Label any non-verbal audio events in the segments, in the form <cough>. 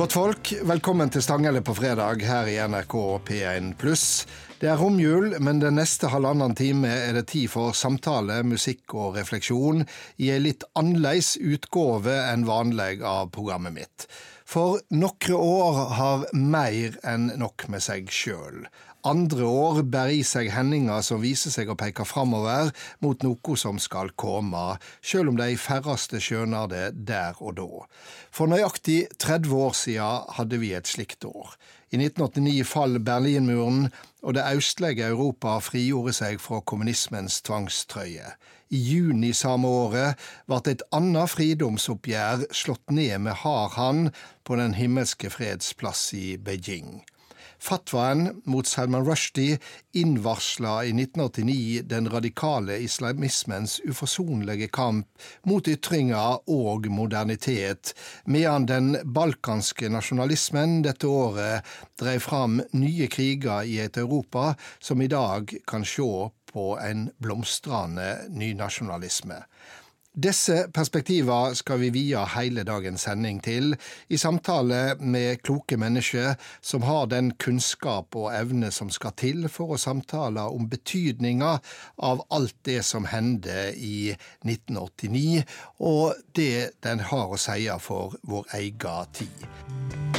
Godt folk, velkommen til Stanghelle på fredag her i NRK P1 pluss. Det er romjul, men den neste halvannen time er det tid for samtale, musikk og refleksjon i ei litt annerledes utgave enn vanlig av programmet mitt. For nokre år har mer enn nok med seg sjøl. Andre år bærer i seg hendinger som viser seg å peke framover mot noe som skal komme, sjøl om de færreste skjønner det der og da. For nøyaktig 30 år siden hadde vi et slikt år. I 1989 fall Berlinmuren, og det østlige Europa frigjorde seg fra kommunismens tvangstrøye. I juni samme året ble et annet fridomsoppgjør slått ned med hard hand på Den himmelske freds plass i Beijing. Fatwaen mot Salman Rushdie innvarsla i 1989 den radikale islamismens uforsonlige kamp mot ytringer og modernitet, medan den balkanske nasjonalismen dette året drev fram nye kriger i et Europa som i dag kan se på en blomstrende nynasjonalisme. Disse perspektivene skal vi vie hele dagens sending til, i samtale med kloke mennesker som har den kunnskap og evne som skal til for å samtale om betydninga av alt det som hendte i 1989, og det den har å si for vår egen tid.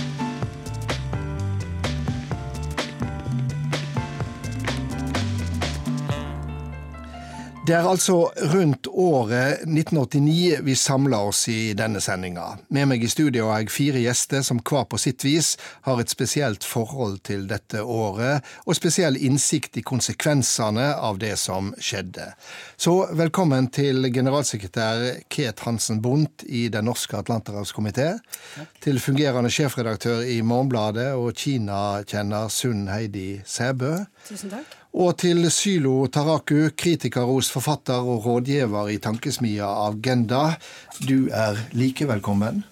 Det er altså rundt året 1989 vi samler oss i denne sendinga. Med meg i studio har jeg fire gjester som hver på sitt vis har et spesielt forhold til dette året, og spesiell innsikt i konsekvensene av det som skjedde. Så velkommen til generalsekretær Ket Hansen Bundt i Den norske atlanterhavskomité. Til fungerende sjefredaktør i Morgenbladet og Kina-kjenner Sunn Heidi Sæbø. Tusen takk. Og til Sylo Taraku, kritikerros forfatter og rådgiver i tankesmia Agenda. Du er like velkommen.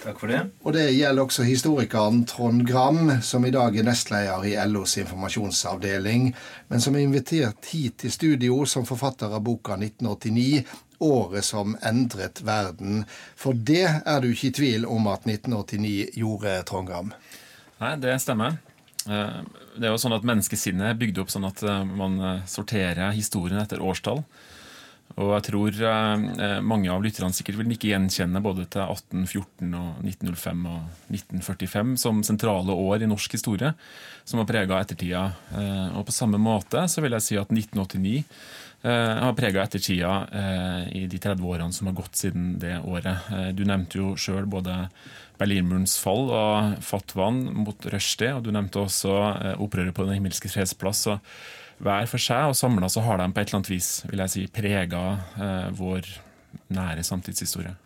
Takk for det. Og det gjelder også historikeren Trond Gram, som i dag er nestleder i LOs informasjonsavdeling, men som er invitert hit til studio som forfatter av boka 1989, året som endret verden. For det er du ikke i tvil om at 1989 gjorde, Trond Gram? Nei, det stemmer. Eh, det er jo sånn at Menneskesinnet er bygd opp sånn at eh, man eh, sorterer historien etter årstall. Og jeg tror mange av lytterne sikkert vil ikke gjenkjenne både til 1814 og 1905 og 1945 som sentrale år i norsk historie, som har prega ettertida. Og på samme måte så vil jeg si at 1989 har prega ettertida i de 30 årene som har gått siden det året. Du nevnte jo sjøl både Berlinmurens fall og fatwaen mot Rushdie. Og du nevnte også eh, opprøret på Den himmelske freds plass. Hver for seg og samla så har de på et eller annet vis vil jeg si, prega eh, vår nære samtidshistorie.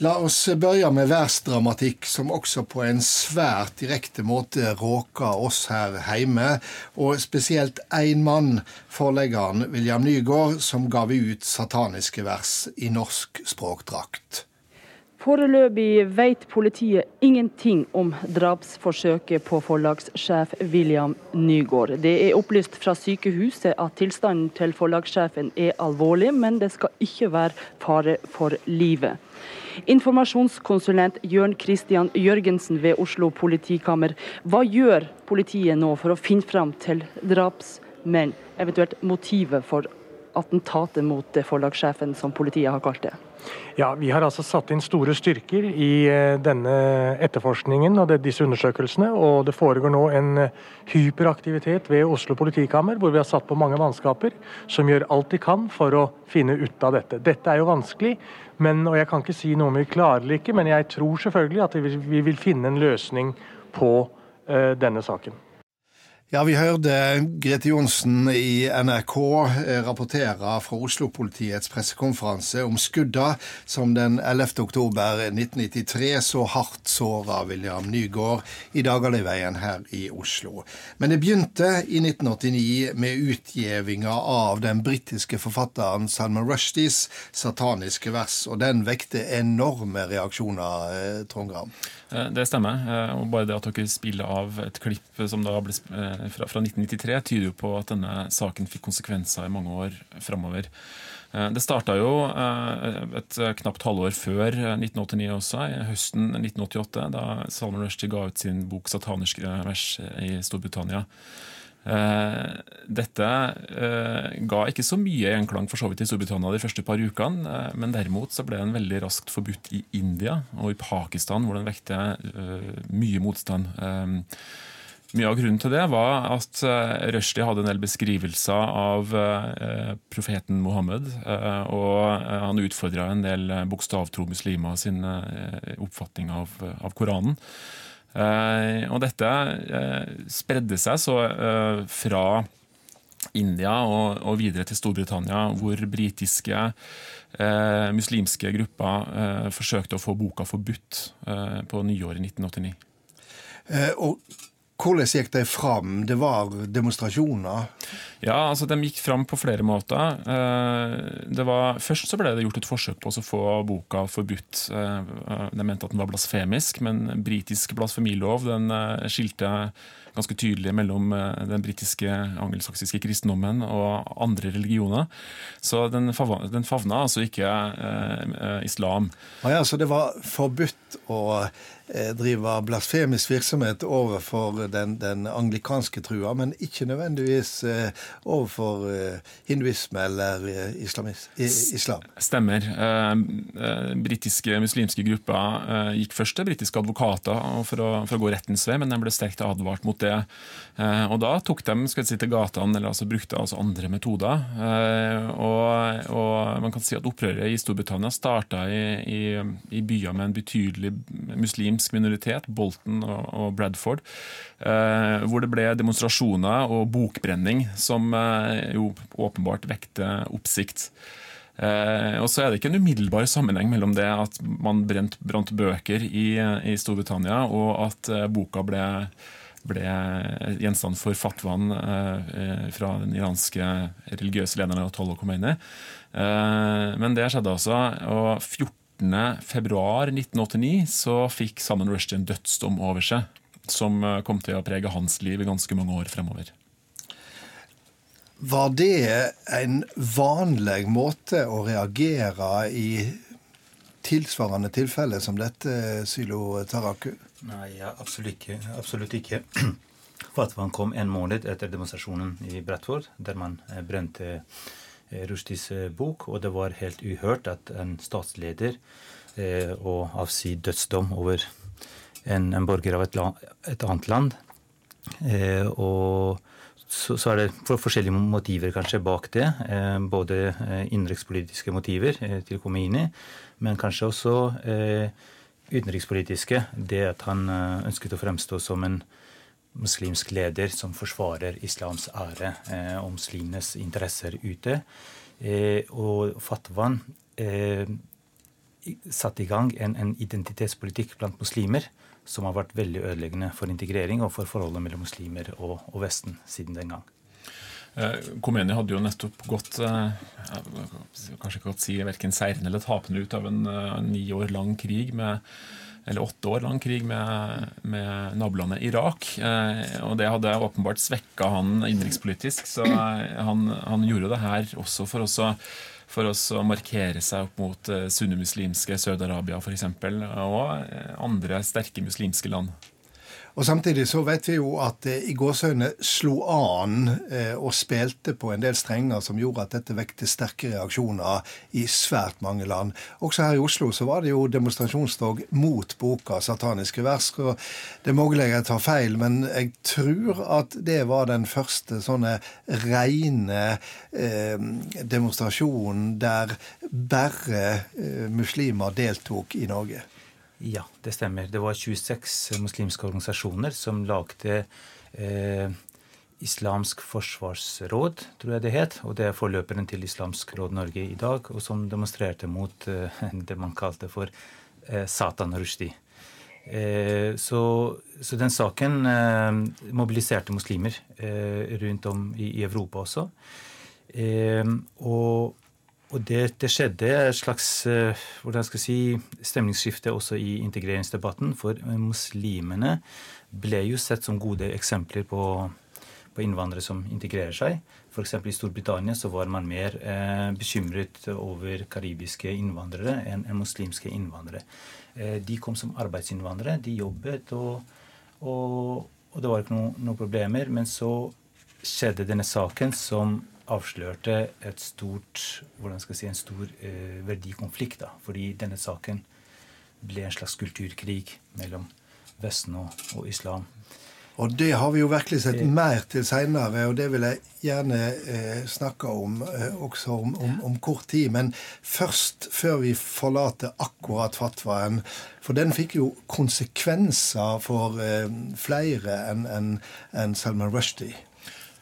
La oss begynne med værsdramatikk, som også på en svært direkte måte råker oss her hjemme. Og spesielt én mann, forleggeren William Nygaard, som gav ut sataniske vers i norsk språkdrakt. Foreløpig vet politiet ingenting om drapsforsøket på forlagssjef William Nygaard. Det er opplyst fra sykehuset at tilstanden til forlagssjefen er alvorlig, men det skal ikke være fare for livet. Informasjonskonsulent Jørn Christian Jørgensen ved Oslo politikammer, hva gjør politiet nå for å finne fram til drapsmenn, eventuelt motivet for attentatet mot forlagssjefen, som politiet har kalt det? Ja, Vi har altså satt inn store styrker i eh, denne etterforskningen og disse undersøkelsene. og Det foregår nå en eh, hyperaktivitet ved Oslo politikammer, hvor vi har satt på mange mannskaper som gjør alt de kan for å finne ut av dette. Dette er jo vanskelig, men, og jeg kan ikke si noe om vi klarer det ikke, men jeg tror selvfølgelig at vi vil finne en løsning på uh, denne saken. Ja, vi hørte Grete Johnsen i NRK eh, rapportere fra Oslo-politiets pressekonferanse om skudda som den 11. oktober 1993 så hardt såra William Nygaard i Dagaliveien her i Oslo. Men det begynte i 1989 med utgivinga av den britiske forfatteren Salman Rushdies sataniske vers, og den vekte enorme reaksjoner, eh, Trond Gram. Eh, det stemmer. Og bare det at dere spiller av et klipp som da ble fra, fra 1993 tyder jo på at denne saken fikk konsekvenser i mange år framover. Det starta jo et knapt halvår før 1989 også, i høsten 1988, da Salman Rushdie ga ut sin bok 'Sataniske vers' i Storbritannia. Eh, dette eh, ga ikke så mye gjenklang for så vidt i Storbritannia de første par ukene, eh, men derimot så ble den veldig raskt forbudt i India og i Pakistan, hvor den vekte mye motstand. Mye av grunnen til det var at Rushdie hadde en del beskrivelser av profeten Mohammed, og han utfordra en del bokstavtro muslimer sin oppfatning av, av Koranen. Eh, og dette eh, spredde seg så eh, fra India og, videre til Storbritannia, hvor britiske muslimske grupper forsøkte å få boka forbudt eh, på nyåret 1989. og hvordan gikk de fram? Det var demonstrasjoner? Ja, altså De gikk fram på flere måter. Eh, var, først så ble det gjort et forsøk på å få boka forbudt. Eh, de mente at den var blasfemisk, men britisk blasfemilov den eh, skilte ganske tydelig mellom den britiske angelsaksiske kristendommen og andre religioner. Så den favna, den favna altså ikke eh, islam. Ah, ja, så det var forbudt å Eh, drive blasfemisk virksomhet overfor den, den anglikanske trua, men ikke nødvendigvis eh, overfor eh, hinduisme eller islamis, islam. Stemmer. Britiske muslimske grupper gikk først til britiske advokater for å, for å gå rettens vei, men de ble sterkt advart mot det. Og da tok de skal si, til gatene, eller altså brukte altså andre metoder. Og, og, man kan si at opprøret i Storbritannia starta i, i, i byer med en betydelig muslimsk minoritet, Bolton og Bradford, eh, hvor det ble demonstrasjoner og bokbrenning som eh, jo åpenbart vekte oppsikt. Eh, og så er det ikke en umiddelbar sammenheng mellom det at man brent, brant bøker i, i, Storbritannia, og at boka ble, ble gjenstand for fatwaen fra den iranske religiøse lederen Ayatollah Khomeini. Men det skjedde altså. og 14 14.2.1989 så fikk Salman Rushdie en dødsdom over seg, som eh, kom til å prege hans liv i ganske mange år fremover. Var det en vanlig måte å reagere i tilsvarende tilfelle som dette, Sylo Taraku? Nei, ja, absolutt ikke. Absolutt ikke. <clears throat> Fatwaen kom en måned etter demonstrasjonen i Bradford, der man eh, brente Eh, Rushdies eh, bok, og det var helt uhørt at en statsleder eh, å avsi dødsdom over en, en borger av et, la, et annet land. Eh, og så, så, er det for forskjellige motiver kanskje bak det. Eh, både eh, innenrikspolitiske motiver til Khomeini, men kanskje også utenrikspolitiske. Det at han ønsket å fremstå som en muslimsk leder som forsvarer islams ære eh, og muslimenes interesser ute. Eh, og fatwaen eh, satte i gang en, en, identitetspolitikk blant muslimer som har vært veldig ødeleggende for integrering og for forholdet mellom muslimer og, og Vesten siden den gang. Eh, Khomeini hadde jo nettopp gått eh, kanskje ikke godt si verken seirende eller tapende ut av en, en ni år lang krig med eller åtte år lang krig med, med nabolandet Irak. Eh, og det hadde åpenbart svekka han innenrikspolitisk, så eh, han, han, gjorde det her også for å for å markere seg opp mot sunnimuslimske Saudi-Arabia f.eks. og andre sterke muslimske land. Og Samtidig så vet vi jo at eh, i gåsehøyne slo an eh, og spilte på en del strenger som gjorde at dette vekte sterke reaksjoner i svært mange land. Også her i Oslo så var det jo demonstrasjonstog mot boka 'Sataniske vers'. og Det er mulig jeg tar feil, men jeg tror at det var den første sånne reine eh, demonstrasjonen der bare eh, muslimer deltok i Norge. Ja, det stemmer. Det var 26 muslimske organisasjoner som lagde eh, Islamsk forsvarsråd, tror jeg det het. Og det er forløperen til Islamsk råd Norge i dag, og som demonstrerte mot eh, <laughs> det man kalte for eh, Satan Rushdie. Eh, så, så, den saken eh, mobiliserte muslimer eh, rundt om i, i Europa også. og og det, det, skjedde et slags eh, hvordan skal jeg si, stemningsskifte også i integreringsdebatten. For muslimene ble jo sett som gode eksempler på på innvandrere som integrerer seg. F.eks. i Storbritannia så var man mer eh, bekymret over karibiske innvandrere enn en muslimske innvandrere. Eh, de kom som arbeidsinnvandrere, de jobbet, og, og, og det var ikke noen noe problemer. Men så skjedde denne saken som avslørte et stort, hvordan skal jeg si, en stor eh, verdikonflikt. da, Fordi denne saken ble en slags kulturkrig mellom Vesten og, og islam. Og det har vi jo virkelig sett mer til seinere, og det vil jeg gjerne eh, snakke om eh, også om, om, om, kort tid. Men først, før vi forlater akkurat fatwaen, for den fikk jo konsekvenser for eh, flere enn en, en Salman Rushdie.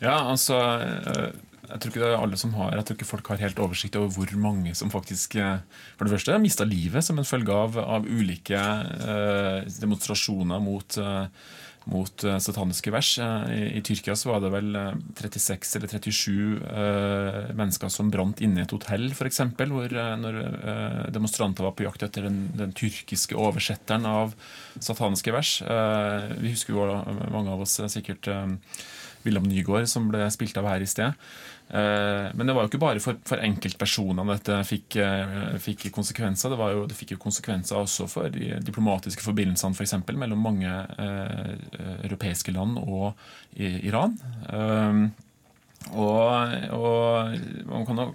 Ja, altså eh, jeg tror ikke det er alle som har Jeg tror ikke folk har helt oversikt over hvor mange som faktisk eh, for det første mista livet som en følge av, av ulike eh, demonstrasjoner mot, eh, mot eh, sataniske vers. I, I, Tyrkia så var det vel 36 eller 37 eh, mennesker som brant inne i et hotell, f.eks. Når demonstranter var på jakt etter den, den tyrkiske oversetteren av sataniske vers. vi husker jo mange av oss sikkert William Nygaard, som ble spilt av her i sted. Eh, men det var jo ikke bare for, for enkeltpersonene dette fikk, eh, fikk, konsekvenser. Det, jo, det, fikk jo konsekvenser også for de diplomatiske forbindelsene for eksempel, mellom mange eh, europeiske land og Iran. Eh, og, og, man kan jo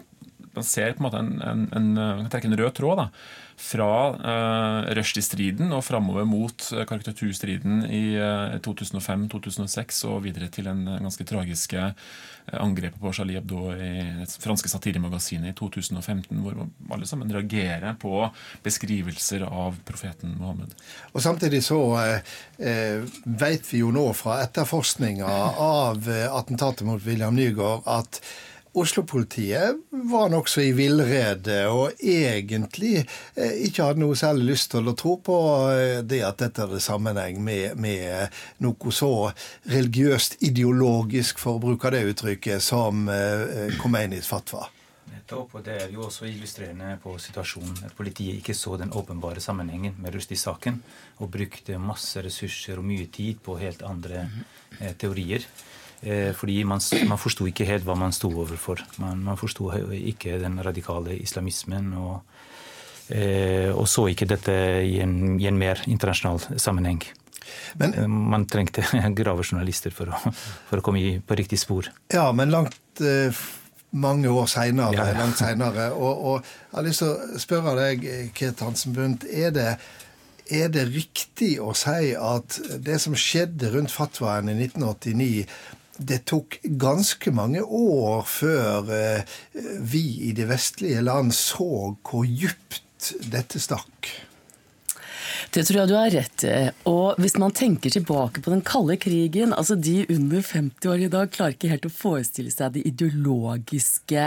man ser på en måte en, en, en, en rød tråd da, fra uh, Rushdie-striden og framover mot uh, karikaturstriden i uh, 2005-2006 og videre til en ganske tragiske angrepet på Charlie Hebdo i det franske satiremagasinet i 2015, hvor alle sammen reagerer på beskrivelser av profeten Mohammed. Og Samtidig så eh, vet vi jo nå fra etterforskninga av attentatet mot William Nygaard at Oslo-politiet var nokså i villrede og egentlig eh, ikke hadde noe særlig lyst til å tro på eh, det at dette hadde sammenheng med, med noe så religiøst ideologisk, for å bruke det uttrykket, som eh, Khomeinis fatwa. Nettopp, og Det er jo også illustrerende på situasjonen at politiet ikke så den åpenbare sammenhengen med Rushdie-saken, og brukte masse ressurser og mye tid på helt andre eh, teorier. Eh, fordi man, man forsto ikke helt hva man sto overfor. Man, man forsto ikke den radikale islamismen. og, eh, og så ikke dette i en, i en mer internasjonal sammenheng. Men, eh, man trengte <laughs> gravejournalister for å, for å komme i, på riktig spor. Ja, men langt mange år seinere. Ja, ja. langt. <laughs> Og, og, jeg har lyst til å spørre deg, Kret Hansen Bundt. Er det, er det riktig å si at det som skjedde rundt fatwaen i 1989 det tok ganske mange år før eh, vi i de vestlige land så hvor djupt dette stakk. Det tror jeg du har rett i. Og hvis man tenker tilbake på den kalde krigen, altså de under 50 år i dag klarer ikke helt å forestille seg det ideologiske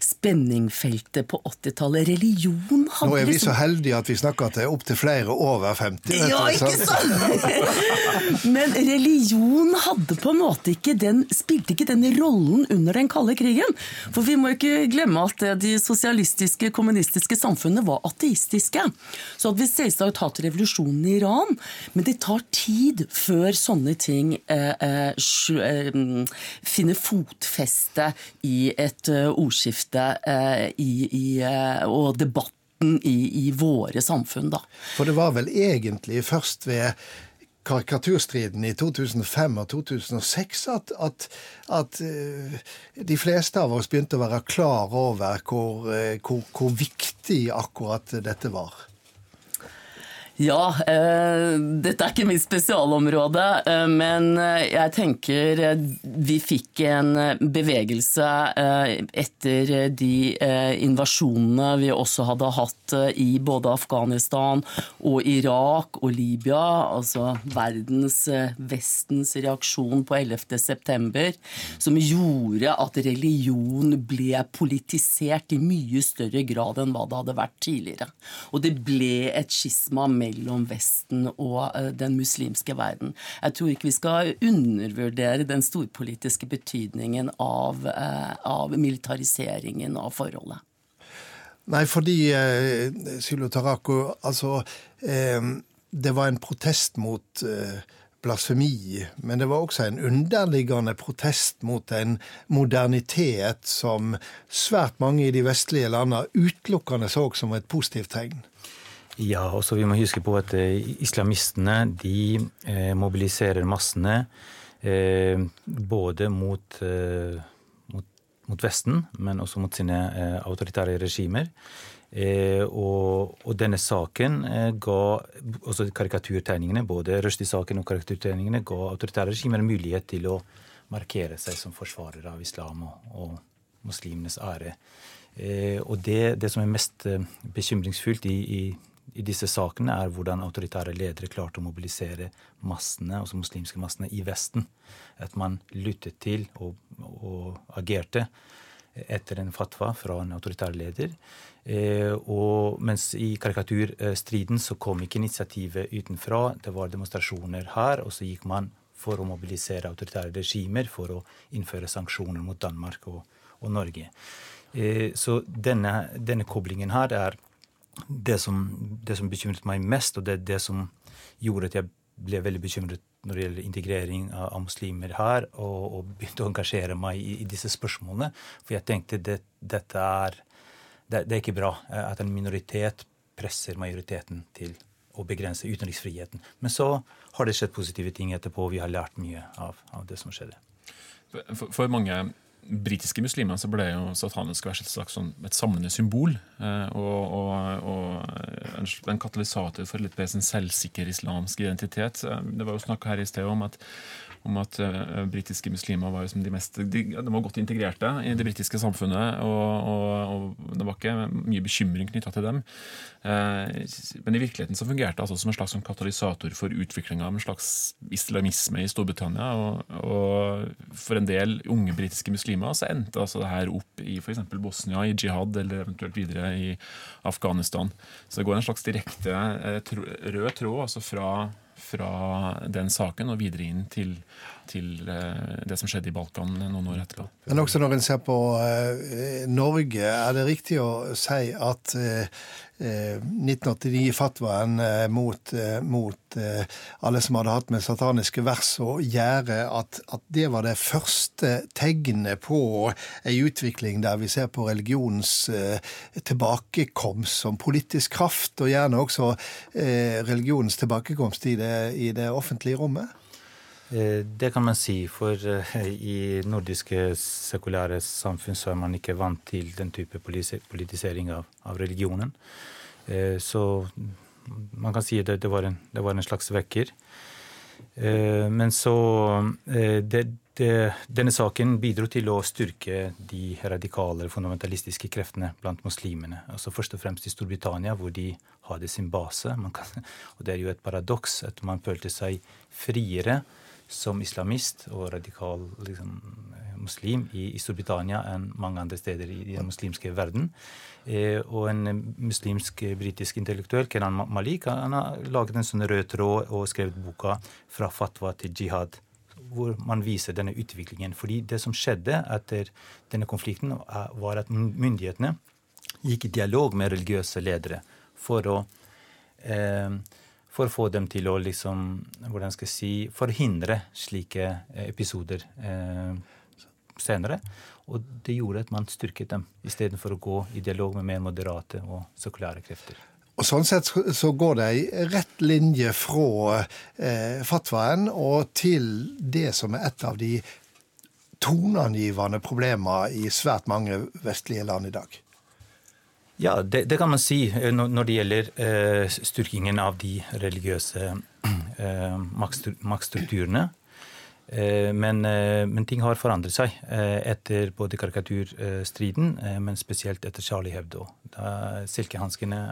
spenningfeltet på 80-tallet. Religion hadde Nå er vi liksom... så heldige at vi snakker til opptil flere over 50. Ja, ikke sant? <laughs> Men religion hadde på en måte ikke den, spilte ikke den rollen under den kalde krigen. For vi må ikke glemme at de sosialistiske, kommunistiske samfunnene var ateistiske. Så hadde vi selvsagt hatt revolusjon revolusjonen i Iran. Men det tar tid før sånne ting eh, eh, eh finner fotfeste i et ordskifte i, i, og debatten i, i, våre samfunn. Da. For det var vel egentlig først ved karikaturstriden i 2005 og 2006 at, at, at de fleste av oss begynte å være klar over hvor, hvor, hvor viktig akkurat dette var. Ja, eh, dette er ikke mitt spesialområde, eh, men eh, jeg tenker eh, vi fikk en eh, bevegelse eh, etter de invasjonene vi også hadde hatt i både Afghanistan og Irak og Libya, altså verdens, Vestens reaksjon på 11. september, som gjorde at religion ble politisert i mye større grad enn hva det hadde vært tidligere. Og det ble et skisma mellom mellom Vesten og eh, den muslimske verden. Jeg tror ikke vi skal undervurdere den storpolitiske betydningen av, eh, av militariseringen av forholdet. Nei, fordi eh, Sylo Tarako, altså Det var en protest mot blasfemi, men det var også en underliggende protest mot en modernitet som svært mange i de vestlige landene utelukkende så som et positivt tegn. Ja, og så vi må huske på at eh, islamistene de eh, mobiliserer massene eh, både mot, eh, mot, mot, Vesten, men også mot sine eh, autoritære regimer. Eh, og, og, denne saken ga også karikaturtegningene, både Rushdie-saken og karikaturtegningene, ga autoritære regimer mulighet til å markere seg som forsvarere av islam og, og muslimenes ære. og det, det, som er mest bekymringsfullt i, i i disse sakene, er hvordan autoritære ledere klarte å mobilisere massene, altså muslimske massene, i Vesten. At man lyttet til og, og agerte etter en fatwa fra en autoritær leder. Eh, og mens i karikaturstriden så kom ikke initiativet utenfra. Det var demonstrasjoner her, og så gikk man for å mobilisere autoritære regimer for å innføre sanksjoner mot Danmark og, og Norge. Eh, så denne, denne koblingen her er det som, det som, bekymret meg mest, og det, det som gjorde at jeg ble veldig bekymret når det gjelder integrering av, muslimer her, og, og, begynte å engasjere meg i, i disse spørsmålene. For jeg tenkte det, dette er det, det, er ikke bra eh, at en minoritet presser majoriteten til å begrense utenriksfriheten. Men så har det skjedd positive ting etterpå, og vi har lært mye av, av det som skjedde. For, for mange britiske muslimer så ble jo satanisk vers et slags sånn, et samlende symbol. Eh, og, og, og en, katalysator for litt mer en selvsikker islamsk identitet. Eh, det var jo snakk her i sted om at om at uh, britiske muslimer var liksom de mest de, de, var godt integrerte i det britiske samfunnet. Og, og, og det var ikke mye bekymring knytta til dem. Uh, men i virkeligheten så fungerte det altså som en slags sånn katalysator for utviklinga av en slags islamisme i Storbritannia. Og, og, for en del unge britiske muslimer så endte altså det her opp i f.eks. Bosnia, i jihad, eller eventuelt videre i Afghanistan. Så det går en slags direkte uh, rød tråd altså fra fra den saken og videre inn til, til eh, det som skjedde i Balkan noen år etterpå. Men også når en ser på uh, Norge, er det riktig å si at uh, 1989-fatwaen uh, mot, mot alle som hadde hatt med sataniske vers å gjøre, at, at, det var det første tegnet på ei utvikling der vi ser på religionens tilbakekomst som politisk kraft, og gjerne også religionens tilbakekomst i det, i det offentlige rommet? Eh, det kan man si, for eh, i nordiske sekulære samfunn så er man ikke vant til den type politisering av, av religionen. Eh, så man kan si det, det, var, en, det var en slags vekker. Men så det, Denne saken bidro til å styrke de radikale, fundamentalistiske kreftene blant muslimene. Altså Først og fremst i Storbritannia, hvor de hadde sin base. Kan, og Det er jo et paradoks at man følte seg friere som islamist og radikal liksom, muslim i, i, Storbritannia enn mange andre steder i, den muslimske verden. Eh, og en muslimsk britisk intellektuell, Kenan Malik, han har laget en sånn rød tråd og skrevet boka 'Fra fatwa til jihad', hvor man viser denne utviklingen. Fordi det som skjedde etter denne konflikten, var at myndighetene gikk i dialog med religiøse ledere for å eh, for å få dem til å liksom, hvordan skal jeg si, forhindre slike eh, episoder eh, senere. Og det gjorde at man styrket dem, istedenfor å gå i dialog med mer moderate og sekulære krefter. Og Sånn sett så går det ei rett linje fra eh, fatwaen og til det som er et av de toneangivende problemene i svært mange vestlige land i dag. Ja, det, det, kan man si eh, når det gjelder eh, styrkingen av de religiøse <clears throat> eh, maktstrukturene. Eh, men, men, ting har forandret seg etter både karikaturstriden, men spesielt etter Charlie Hebdo. Da silkehanskene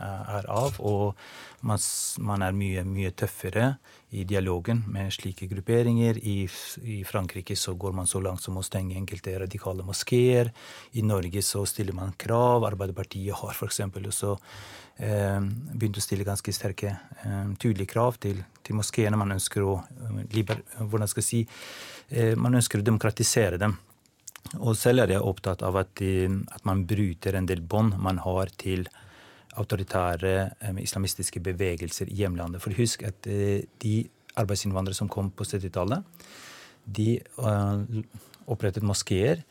er av, og man er mye, mye tøffere i dialogen med slike grupperinger. I, I, Frankrike så går man så langt som å stenge enkelte radikale moskeer. I Norge så stiller man krav. Arbeiderpartiet har f.eks. også Eh, begynt å stille ganske sterke, eh, tydelige krav til, til moskeene. Man ønsker å eh, liber, hvordan skal jeg si, man ønsker å demokratisere dem. Og selv er jeg opptatt av at, at man bryter en del bånd man har til autoritære islamistiske bevegelser i hjemlandet. For husk at de arbeidsinnvandrere som kom på 70-tallet. De opprettet moskeer.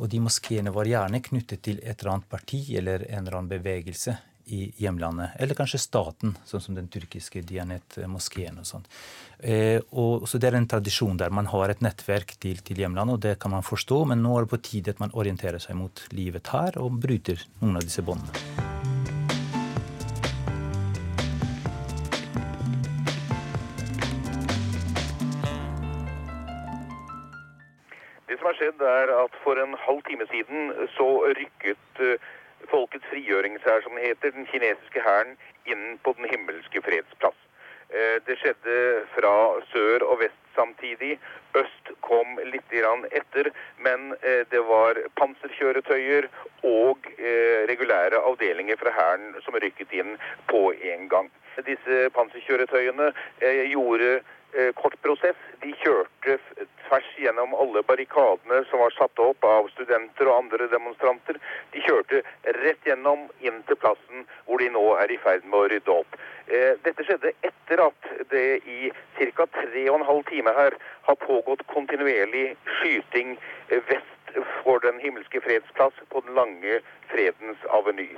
Og de moskeene var gjerne knyttet til et eller annet parti eller en eller annen bevegelse i hjemlandet. Eller kanskje staten, sånn som den tyrkiske Dianet-moskeen og sånn. Eh, og, så det er en tradisjon der man har et nettverk til, til, hjemlandet, og det kan man forstå. Men nå er det på tide at man orienterer seg mot livet her og bryter noen av disse båndene. Skjedd, er at for en halv time siden så rykket uh, Folkets frigjøringshær, som det heter, den kinesiske hæren, inn på Den himmelske freds plass. Uh, det skjedde fra sør og vest samtidig. Øst kom litt etter, men uh, det var panserkjøretøyer og regulære avdelinger fra hæren som rykket inn på en gang. Disse panserkjøretøyene gjorde Eh, kort prosess. De kjørte tvers gjennom alle barrikadene som var satt opp av studenter og andre demonstranter. De kjørte rett gjennom inn til plassen hvor de nå er i ferd med å rydde opp. Eh, dette skjedde etter at det i ca. halv time her har pågått kontinuerlig skyting eh, vest for Den himmelske fredsplass på den lange Fredens aveny.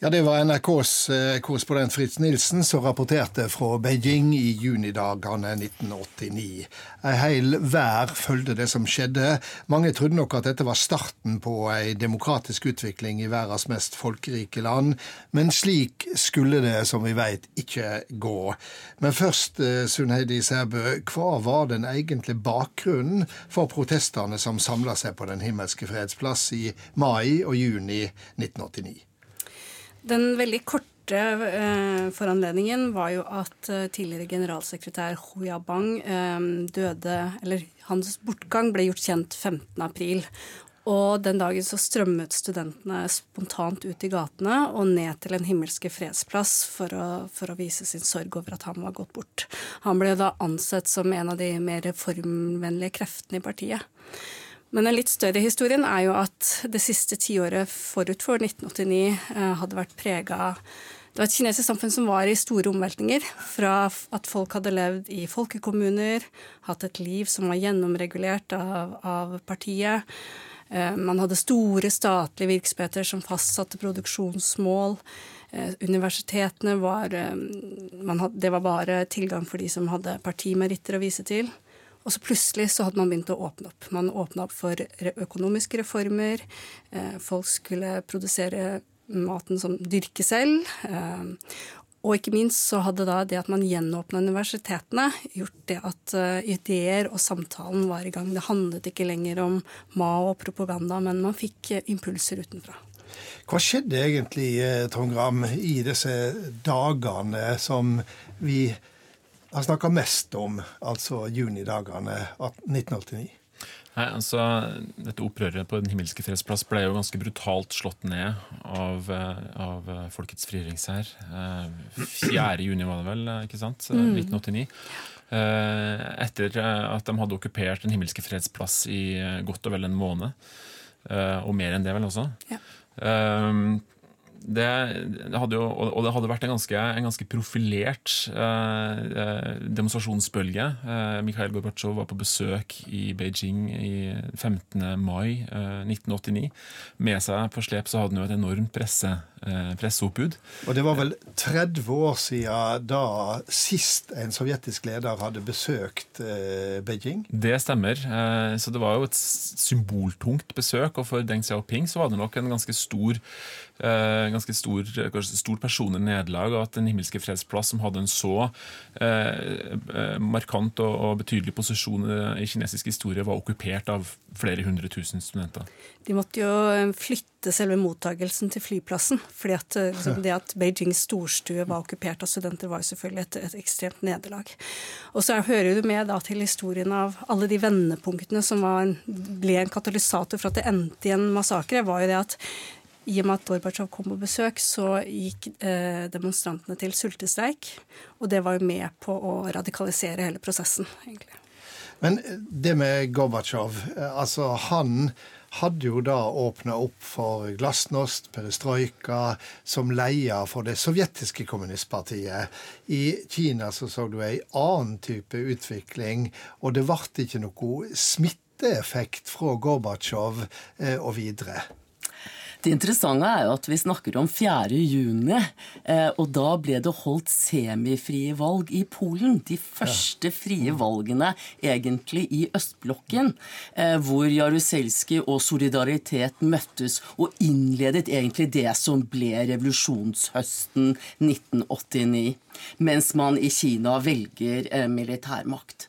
Ja, Det var NRKs eh, korrespondent Fritz Nilsen som rapporterte fra Beijing i junidagene 1989. Ei heil vær fulgte det som skjedde. Mange trodde nok at dette var starten på ei demokratisk utvikling i verdens mest folkerike land, men slik skulle det, som vi veit, ikke gå. Men først, eh, Sunn Heidi Sæbø, hva var den egentlige bakgrunnen for protestene som samla seg på Den himmelske freds i mai og juni 1989? Den veldig korte eh, foranledningen var jo at eh, tidligere generalsekretær Hu Yabang eh, døde Eller hans bortgang ble gjort kjent 15.4. Og den dagen så strømmet studentene spontant ut i gatene og ned til Den himmelske fredsplass for å, for å, vise sin sorg over at han var gått bort. Han ble da ansett som en av de mer reformvennlige kreftene i partiet. Men den litt større historien er jo at det siste tiåret forut for 1989 eh, hadde vært prega det var et kinesisk samfunn som var i store omveltninger. Fra at folk hadde levd i folkekommuner, hatt et liv som var gjennomregulert av, av partiet. Eh, man hadde store statlige virksomheter som fastsatte produksjonsmål. Eh, universitetene var hadde, Det var bare tilgang for de som hadde partimeritter å vise til. Og så plutselig så hadde man begynt å åpne opp. Man åpna opp for økonomiske reformer. Eh, folk skulle produsere maten som dyrker selv. Eh, og ikke minst så hadde da det at man gjenåpna universitetene, gjort det at uh, ideer og samtalen var i gang. Det handlet ikke lenger om Mao og propaganda, men man fikk impulser utenfra. Hva skjedde egentlig, Trond Gram, i disse dagene som vi har snakka mest om, altså junidagene 1989? Nei, altså, Dette opprøret på Den himmelske fredsplass ble jo ganske brutalt slått ned av, eh, av eh, Folkets frigjøringshær. 4. Eh, juni var det vel, ikke sant? 1989. Mm. Etter at de hadde okkupert Den himmelske fredsplass i godt og vel en måned. Og mer enn det, vel også. Ja det, hadde jo, og det hadde vært en ganske, en ganske profilert eh, eh demonstrasjonsbølge. Eh, Mikhail Gorbatsjov var på besøk i Beijing i 15. mai eh, 1989. Med seg på slep så hadde han jo et enormt presse, eh, presseoppbud. Og det var vel 30 år siden da sist en sovjetisk leder hadde besøkt eh, Beijing? Det stemmer. så det var jo et symboltungt besøk, og for Deng Xiaoping så var det nok en ganske stor Eh, ganske stor, stort personlig nederlag, at Den himmelske fredsplass, som hadde en så eh, eh, markant og, og, betydelig posisjon i kinesisk historie, var okkupert av flere hundre tusen studenter. De måtte jo flytte selve mottagelsen til flyplassen. fordi at liksom, Det at Beijings storstue var okkupert av studenter, var jo selvfølgelig et, et ekstremt nederlag. Og så hører du med da til historien av alle de vendepunktene som var, ble en katalysator for at det endte i en massakre, var jo det at i og med at Gorbatsjov kom på besøk, så gikk eh, demonstrantene til sultestreik. Og det var jo med på å radikalisere hele prosessen, egentlig. Men det med Gorbatsjov, eh, altså han hadde jo da åpna opp for glasnost, perestrojka, som leder for det sovjetiske kommunistpartiet. I Kina så så du ei annen type utvikling, og det ble ikke noe smitteeffekt fra Gorbatsjov eh, og videre. Det interessante er jo at vi snakker om 4. juni, eh, og da ble det holdt semifrie valg i Polen. De første frie valgene egentlig i østblokken, eh, hvor Jaruzelski og Solidaritet møttes og innledet egentlig det som ble revolusjonshøsten 1989 mens man i Kina velger eh, militærmakt.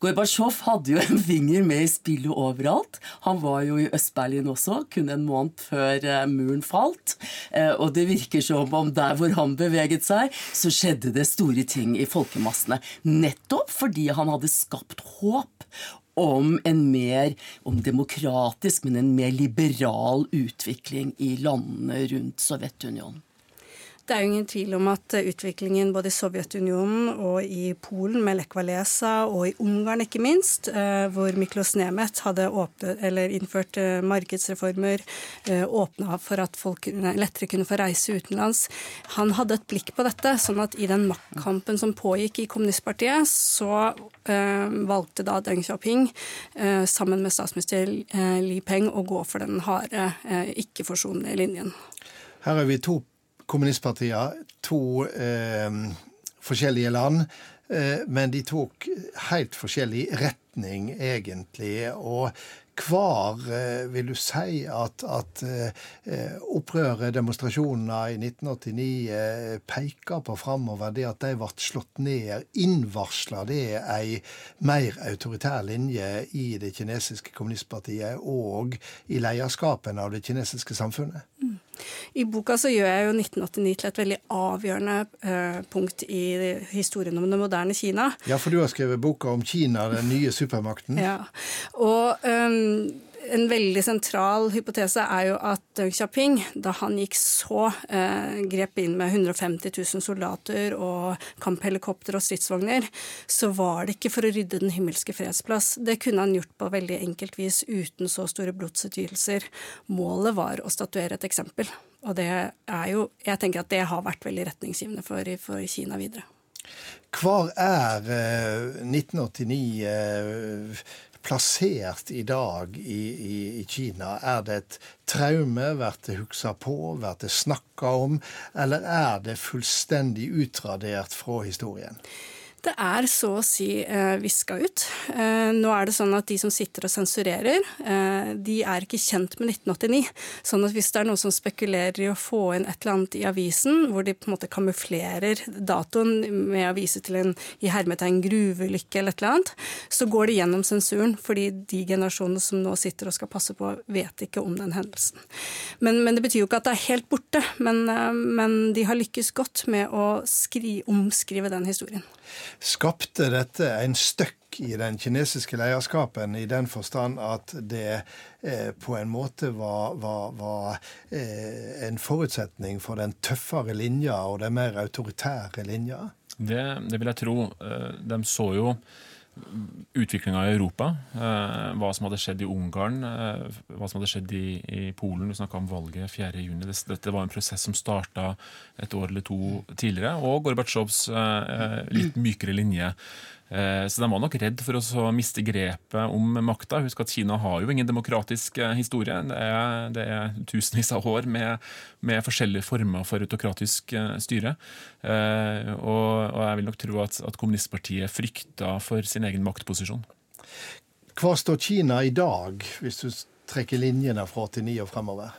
Gorbatsjov hadde jo en finger med i spillet overalt. Han var jo i Øst-Berlin også, kun en måned før eh, muren falt. Eh, og det virker som om der hvor han beveget seg, så skjedde det store ting i folkemassene. Nettopp fordi han hadde skapt håp om en mer om demokratisk, men en mer liberal utvikling i landene rundt Sovjetunionen. Det er jo ingen tvil om at utviklingen både i Sovjetunionen og i Polen med Lech Walesa og i Ungarn ikke minst, eh, hvor Miklos Nemet hadde åpnet, innført eh, markedsreformer, eh, åpna for at folk lettere kunne få reise utenlands. Han hadde et blikk på dette, sånn at i den maktkampen som pågikk i kommunistpartiet, så valgte da Deng Xiaoping sammen med statsminister Li Peng å gå for den harde, ikke-forsonlige linjen. Her er vi to kommunistpartier, to eh, forskjellige land. Eh, men de tok helt forskjellig retning, egentlig. Og hver, eh, vil du si at, at eh, opprøret, demonstrasjonene i 1989 eh, peker på framover? Det at de ble slått ned, innvarsler det ei mer autoritær linje i det kinesiske kommunistpartiet og i lederskapen av det kinesiske samfunnet? Mm. I boka så gjør jeg jo 1989 til et veldig avgjørende uh, punkt i historien om det moderne Kina. Ja, for du har skrevet boka om Kina, den nye supermakten. Ja, og um, en veldig sentral hypotese er jo at Deng Xiaoping, da han gikk så, eh, grep inn med 150 000 soldater og kamphelikopter og stridsvogner, så var det ikke for å rydde Den himmelske fredsplass. Det kunne han gjort på veldig enkelt vis uten så store blodsutgytelser. Målet var å statuere et eksempel. Og det er jo Jeg tenker at det har vært veldig retningsgivende for, for Kina videre. Hvor er eh, 1989 eh, plassert i dag i, i, i Kina? Er det et traume? Blir det huska på? Blir det snakka om? Eller er det fullstendig utradert fra historien? Det er så å si eh, viska ut. Eh, nå er det sånn at de som sitter og sensurerer, eh, de er ikke kjent med 1989. Sånn at hvis det er noen som spekulerer i å få inn et eller annet i avisen, hvor de på en måte kamuflerer datoen med å vise til en i hermetegn gruveulykke eller et eller annet, så går det gjennom sensuren, fordi de generasjonene som nå sitter og skal passe på, vet ikke om den hendelsen. Men, men det betyr jo ikke at det er helt borte, men, men de har lykkes godt med å skri, omskrive den historien. Skapte dette en støkk i den kinesiske lederskapen, i den forstand at det eh, på en måte var, var, var eh, en forutsetning for den tøffere linja og den mer autoritære linja? Det, det vil jeg tro. Eh, de så jo utviklinga i Europa. Eh, hva som hadde skjedd i Ungarn, eh, hva som hadde skjedd i, i Polen. Du snakka om valget 4.6. Dette var en prosess som starta et år eller to tidligere. Og Gorbatsjovs eh, litt mykere linje så de var nok redd for å miste grepet om makta. Husk at Kina har jo ingen demokratisk eh, historie. Det er, det er tusenvis av år med, med, forskjellige former for autokratisk eh, styre. Og, og jeg vil nok tro at, at kommunistpartiet frykta for sin egen maktposisjon. Hva står Kina i dag, hvis du trekker linjene fra 89 og fremover?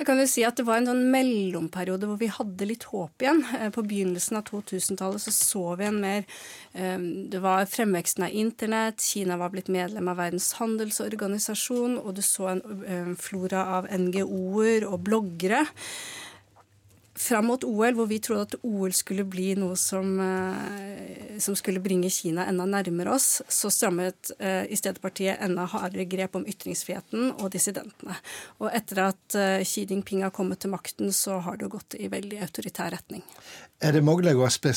Jeg kan jo si at Det var en sånn mellomperiode hvor vi hadde litt håp igjen. Eh, på begynnelsen av 2000-tallet så, så vi en mer um, Det var fremveksten av internett, Kina var blitt medlem av Verdens handelsorganisasjon, og du så en um, flora av NGO-er og bloggere fram mot OL, hvor vi trodde at OL skulle bli noe som, eh, som skulle bringe Kina enda nærmere oss, så strammet eh, i stedet partiet enda hardere grep om ytringsfriheten og dissidentene. Og etter at eh, Xi Jinping har kommet til makten, så har det gått i veldig autoritær retning. Er det mulig å spe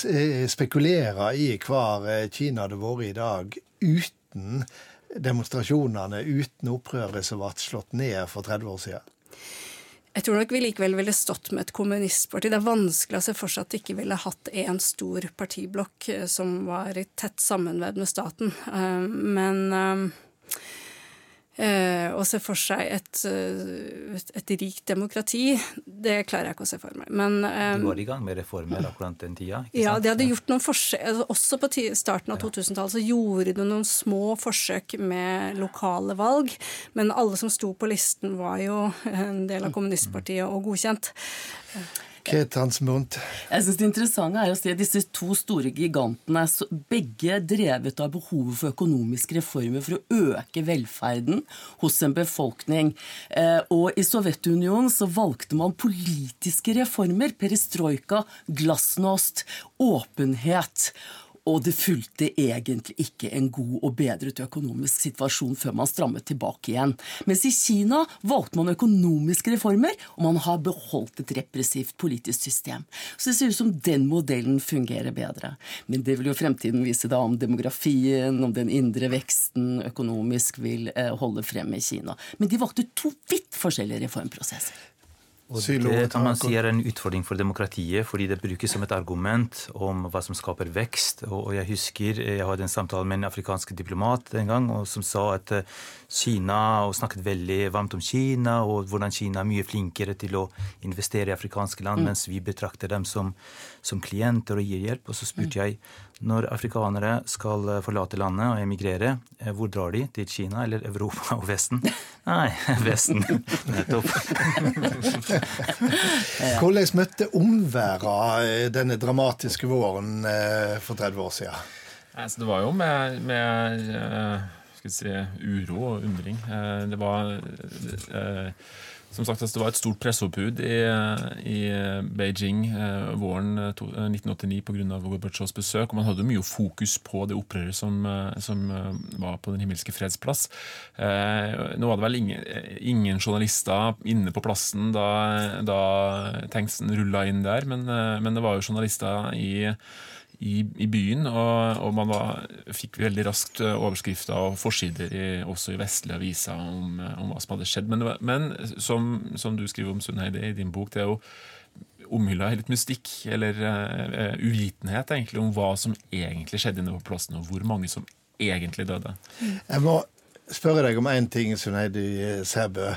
spekulere i hvor Kina hadde vært i dag uten demonstrasjonene uten opprøret som ble slått ned for 30 år siden? Jeg tror nok vi likevel ville stått med et kommunistparti. Det er vanskelig å se for seg at de ikke ville hatt én stor partiblokk eh, som var i tett sammenvevd med staten. Eh, men Eh, å se for seg et, eh, et, et, rikt demokrati, det klarer jeg ikke å se for meg. Men, eh, de var i gang med reformer akkurat den tida? ja, de hadde gjort noen forsøk altså Også på starten av 2000-tallet så gjorde de noen små forsøk med lokale valg, men alle som sto på listen, var jo en del av kommunistpartiet og godkjent. Kretansmunt. Jeg synes Det interessante er å se disse to store gigantene, begge drevet av behovet for økonomiske reformer for å øke velferden hos en befolkning. Eh, og I Sovjetunionen så valgte man politiske reformer. Perestrojka, glasnost, åpenhet. Og det fulgte egentlig ikke en god og bedret økonomisk situasjon før man strammet tilbake igjen. Mens i Kina valgte man økonomiske reformer, og man har beholdt et repressivt politisk system. Så det ser ut som den modellen fungerer bedre. Men det vil jo fremtiden vise da om demografien, om den indre veksten økonomisk vil eh, holde frem i Kina. Men de valgte to vidt forskjellige reformprosesser. Og det kan man si er en utfordring for demokratiet, fordi det brukes som et argument om hva som skaper vekst. Og jeg husker jeg hadde en samtale med en afrikansk diplomat en gang som sa at eh, Kina, og snakket veldig varmt om Kina, og hvordan Kina er mye flinkere til å investere i afrikanske land, mm. mens vi betrakter dem som, som klienter og gir hjelp. Og så spurte mm. jeg når afrikanere skal eh, forlate landet og emigrere, eh, hvor drar de? Til Kina eller Europa og Vesten? <laughs> Nei, <laughs> Vesten. Nettopp. <laughs> Hvordan møtte omverdenen eh, denne dramatiske våren for 30 år siden? Altså, det var jo med, med skal si, uro og undring. Det var som sagt, Det var et stort presseoppbud i, i, Beijing eh, våren 1989 eh, pga. Gorbatsjovs besøk. og Man hadde mye fokus på det opprøret som, eh, som, var på Den himmelske freds plass. Eh, nå var det vel ingen, ingen, journalister inne på plassen da, da tanksen rulla inn der, men, men det var jo journalister i i, i byen. Og, og man var, fikk veldig raskt eh, overskrifter og forsider i, også i vestlige aviser om, eh, om, hva som hadde skjedd. Men, men som, som, du skriver om Sundheide i din bok, det er jo omhylla litt mystikk, eller uh, uvitenhet egentlig, om hva som egentlig skjedde inne på plassen, og hvor mange som egentlig døde. Jeg må spørre deg om én ting, Sunheidi Sæbø.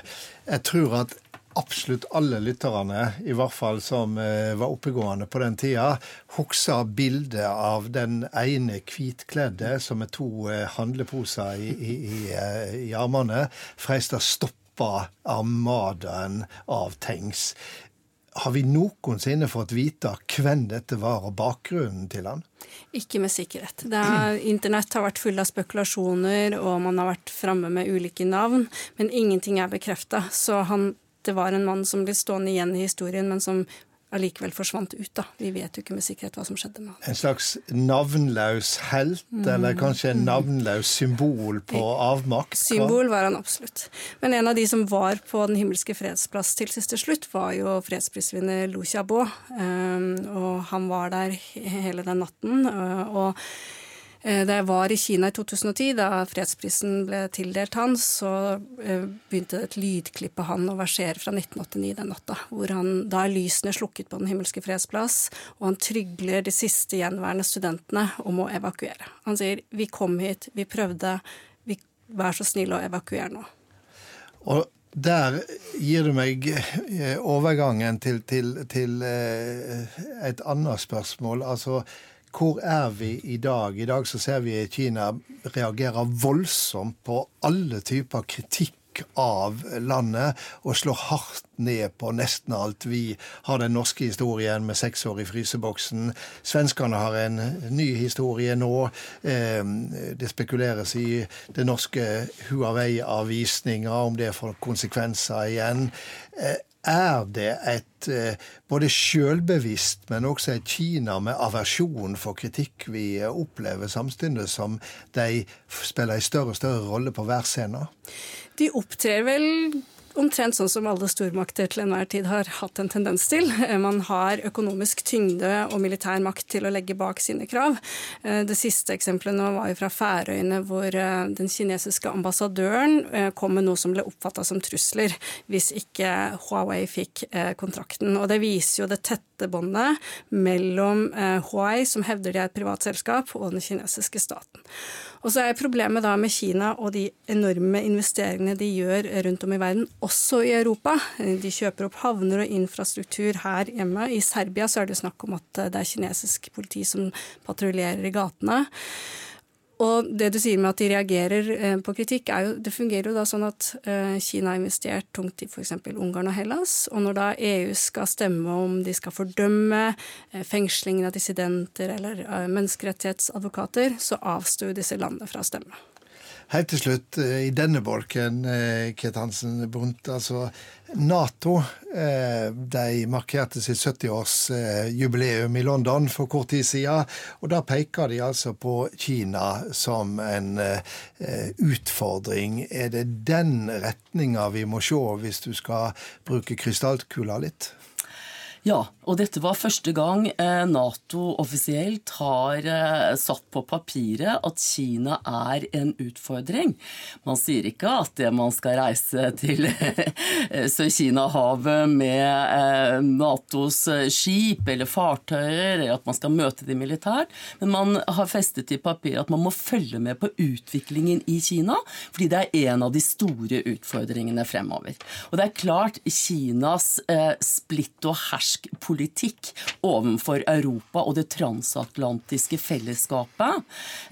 Jeg tror at absolutt alle lytterne, i hvert fall som eh, var oppegående på den tida, husker bildet av den ene hvitkledde som med to eh, handleposer i, i, i, eh, i armene freista stoppa armadaen av tanks. Har vi noensinne fått vite hvem dette var, og bakgrunnen til han? Ikke med sikkerhet. Er, <clears throat> internett har vært full av spekulasjoner, og man har vært framme med ulike navn, men ingenting er bekrefta. Så han det var en mann som ble stående igjen i historien, men som allikevel forsvant ut. da. Vi vet jo ikke med sikkerhet hva som skjedde med ham. En slags navnløs helt, mm. eller kanskje en navnløs symbol på avmakt? Symbol var han absolutt. Men en av de som var på Den himmelske fredsplass til siste slutt, var jo fredsprisvinner Lucia Xiaobo. Um, og han var der hele den natten. og da jeg var i Kina i 2010, da fredsprisen ble tildelt han, så eh, begynte et lydklipp av han å versere fra 1989 den natta. Hvor han, da er lysene slukket på Den himmelske fredsplass, og han trygler de siste gjenværende studentene om å evakuere. Han sier 'vi kom hit, vi prøvde, vi, vær så snill å evakuere nå'. Og der gir du meg eh, overgangen til, til, til et annet spørsmål. Altså, hvor er vi i dag? I dag så ser vi at Kina reagerer voldsomt på alle typer kritikk av landet og slår hardt ned på nesten alt. Vi har den norske historien med seks år i fryseboksen. Svenskene har en ny historie nå. Ehm, det spekuleres i det norske Huawei-avvisninga, om det får konsekvenser igjen. Eh, er det et eh, både sjølbevisst, men også et Kina med aversjon for kritikk vi opplever, samtidig som de spiller en større og større rolle på hver scene? De opptrer vel omtrent sånn som alle stormakter til enhver tid har hatt en tendens til. Eh, man har økonomisk tyngde og militær makt til å legge bak sine krav. Eh, det siste eksempelet nå var jo fra Færøyene, hvor den kinesiske ambassadøren kom med noe som ble oppfatta som trusler hvis ikke Huawei fikk kontrakten. Og det viser jo det tette båndet mellom Huawei, som hevder de er et privat selskap, og den kinesiske staten. Og så er problemet da med Kina og de enorme investeringene de gjør rundt om i verden, også i Europa. De kjøper opp havner og infrastruktur her hjemme. I Serbia så er det snakk om at det er kinesisk politi som patruljerer i gatene. Og det du sier med at de reagerer eh, på kritikk, jo, det fungerer jo da sånn at eh, Kina har investert tungt i f.eks. Ungarn og Hellas. Og når da EU skal stemme om de skal fordømme eh, fengslingen av dissidenter eller menneskerettighetsadvokater, så avstår disse landene fra å stemme. Helt til slutt, i denne bolken, Ket Hansen Bundt. altså Nato eh, de markerte sitt 70-årsjubileum i London for kort tid siden. Og da peker de altså på Kina som en eh, utfordring. Er det den retninga vi må se hvis du skal bruke krystallkula litt? Ja, og dette var første gang eh, Nato offisielt har eh, satt på papiret at Kina er en utfordring. Man sier ikke at det man skal reise til Sør-Kina-havet med eh, Natos skip eller fartøyer, eller at man skal møte de militært, men man har festet i papiret at man må følge med på utviklingen i Kina, fordi det er en av de store utfordringene fremover. Og det er klart Kinas splitt og hersk politikk overfor Europa og det transatlantiske fellesskapet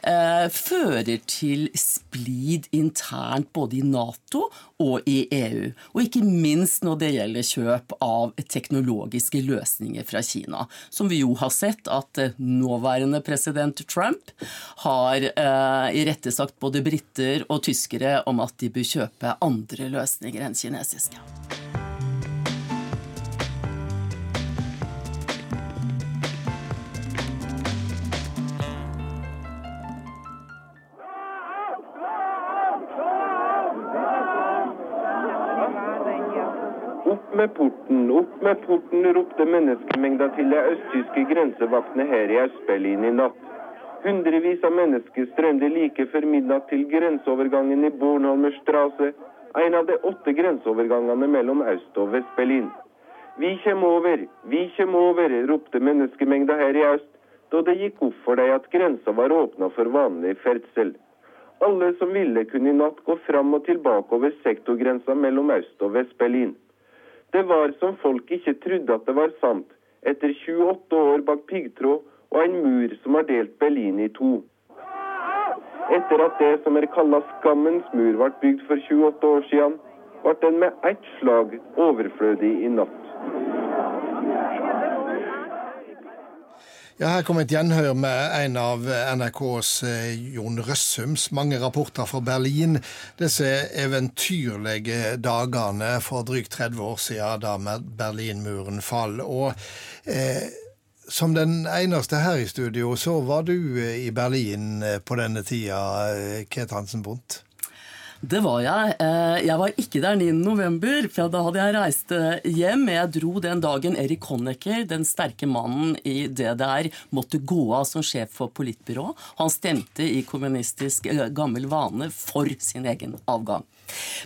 eh, fører til splid internt både i Nato og i EU. Og ikke minst når det gjelder kjøp av teknologiske løsninger fra Kina. Som vi jo har sett at eh, nåværende president Trump har eh, irettesagt både briter og tyskere om at de bør kjøpe andre løsninger enn kinesiske. Med porten, opp med porten, ropte menneskemengda til de østtyske grensevaktene her i Øst-Berlin i natt. Hundrevis av mennesker strømte like før midnatt til grenseovergangen i Bornholmer Strasse, en av de åtte grenseovergangene mellom Øst- og Vest-Berlin. Vi kjem over, vi kjem over, ropte menneskemengda her i øst, da det gikk opp for dem at grensa var åpna for vanlig ferdsel. Alle som ville, kunne i natt gå fram og tilbake over sektorgrensa mellom Øst- og Vest-Berlin. Det var som folk ikke trodde at det var sant, etter 28 år bak piggtråd og en mur som har delt Berlin i to. Etter at det som er kalla skammens mur ble bygd for 28 år siden, ble den med ett slag overflødig i natt. Ja, Her kom et gjenhør med en av NRKs eh, Jon Røssums mange rapporter fra Berlin. Disse eventyrlige dagene for drygt 30 år siden da Berlinmuren fall. Og eh, som den eneste her i studio, så var du eh, i Berlin eh, på denne tida, Ket Hansen Bundt? Det var jeg. Eh, jeg var ikke der 9.11, for da hadde jeg reist eh, hjem. Jeg dro den dagen Erik Honecker, den sterke mannen i DDR, måtte gå av som sjef for politbyrå. Han stemte i kommunistisk eh, gammel vane for sin egen avgang.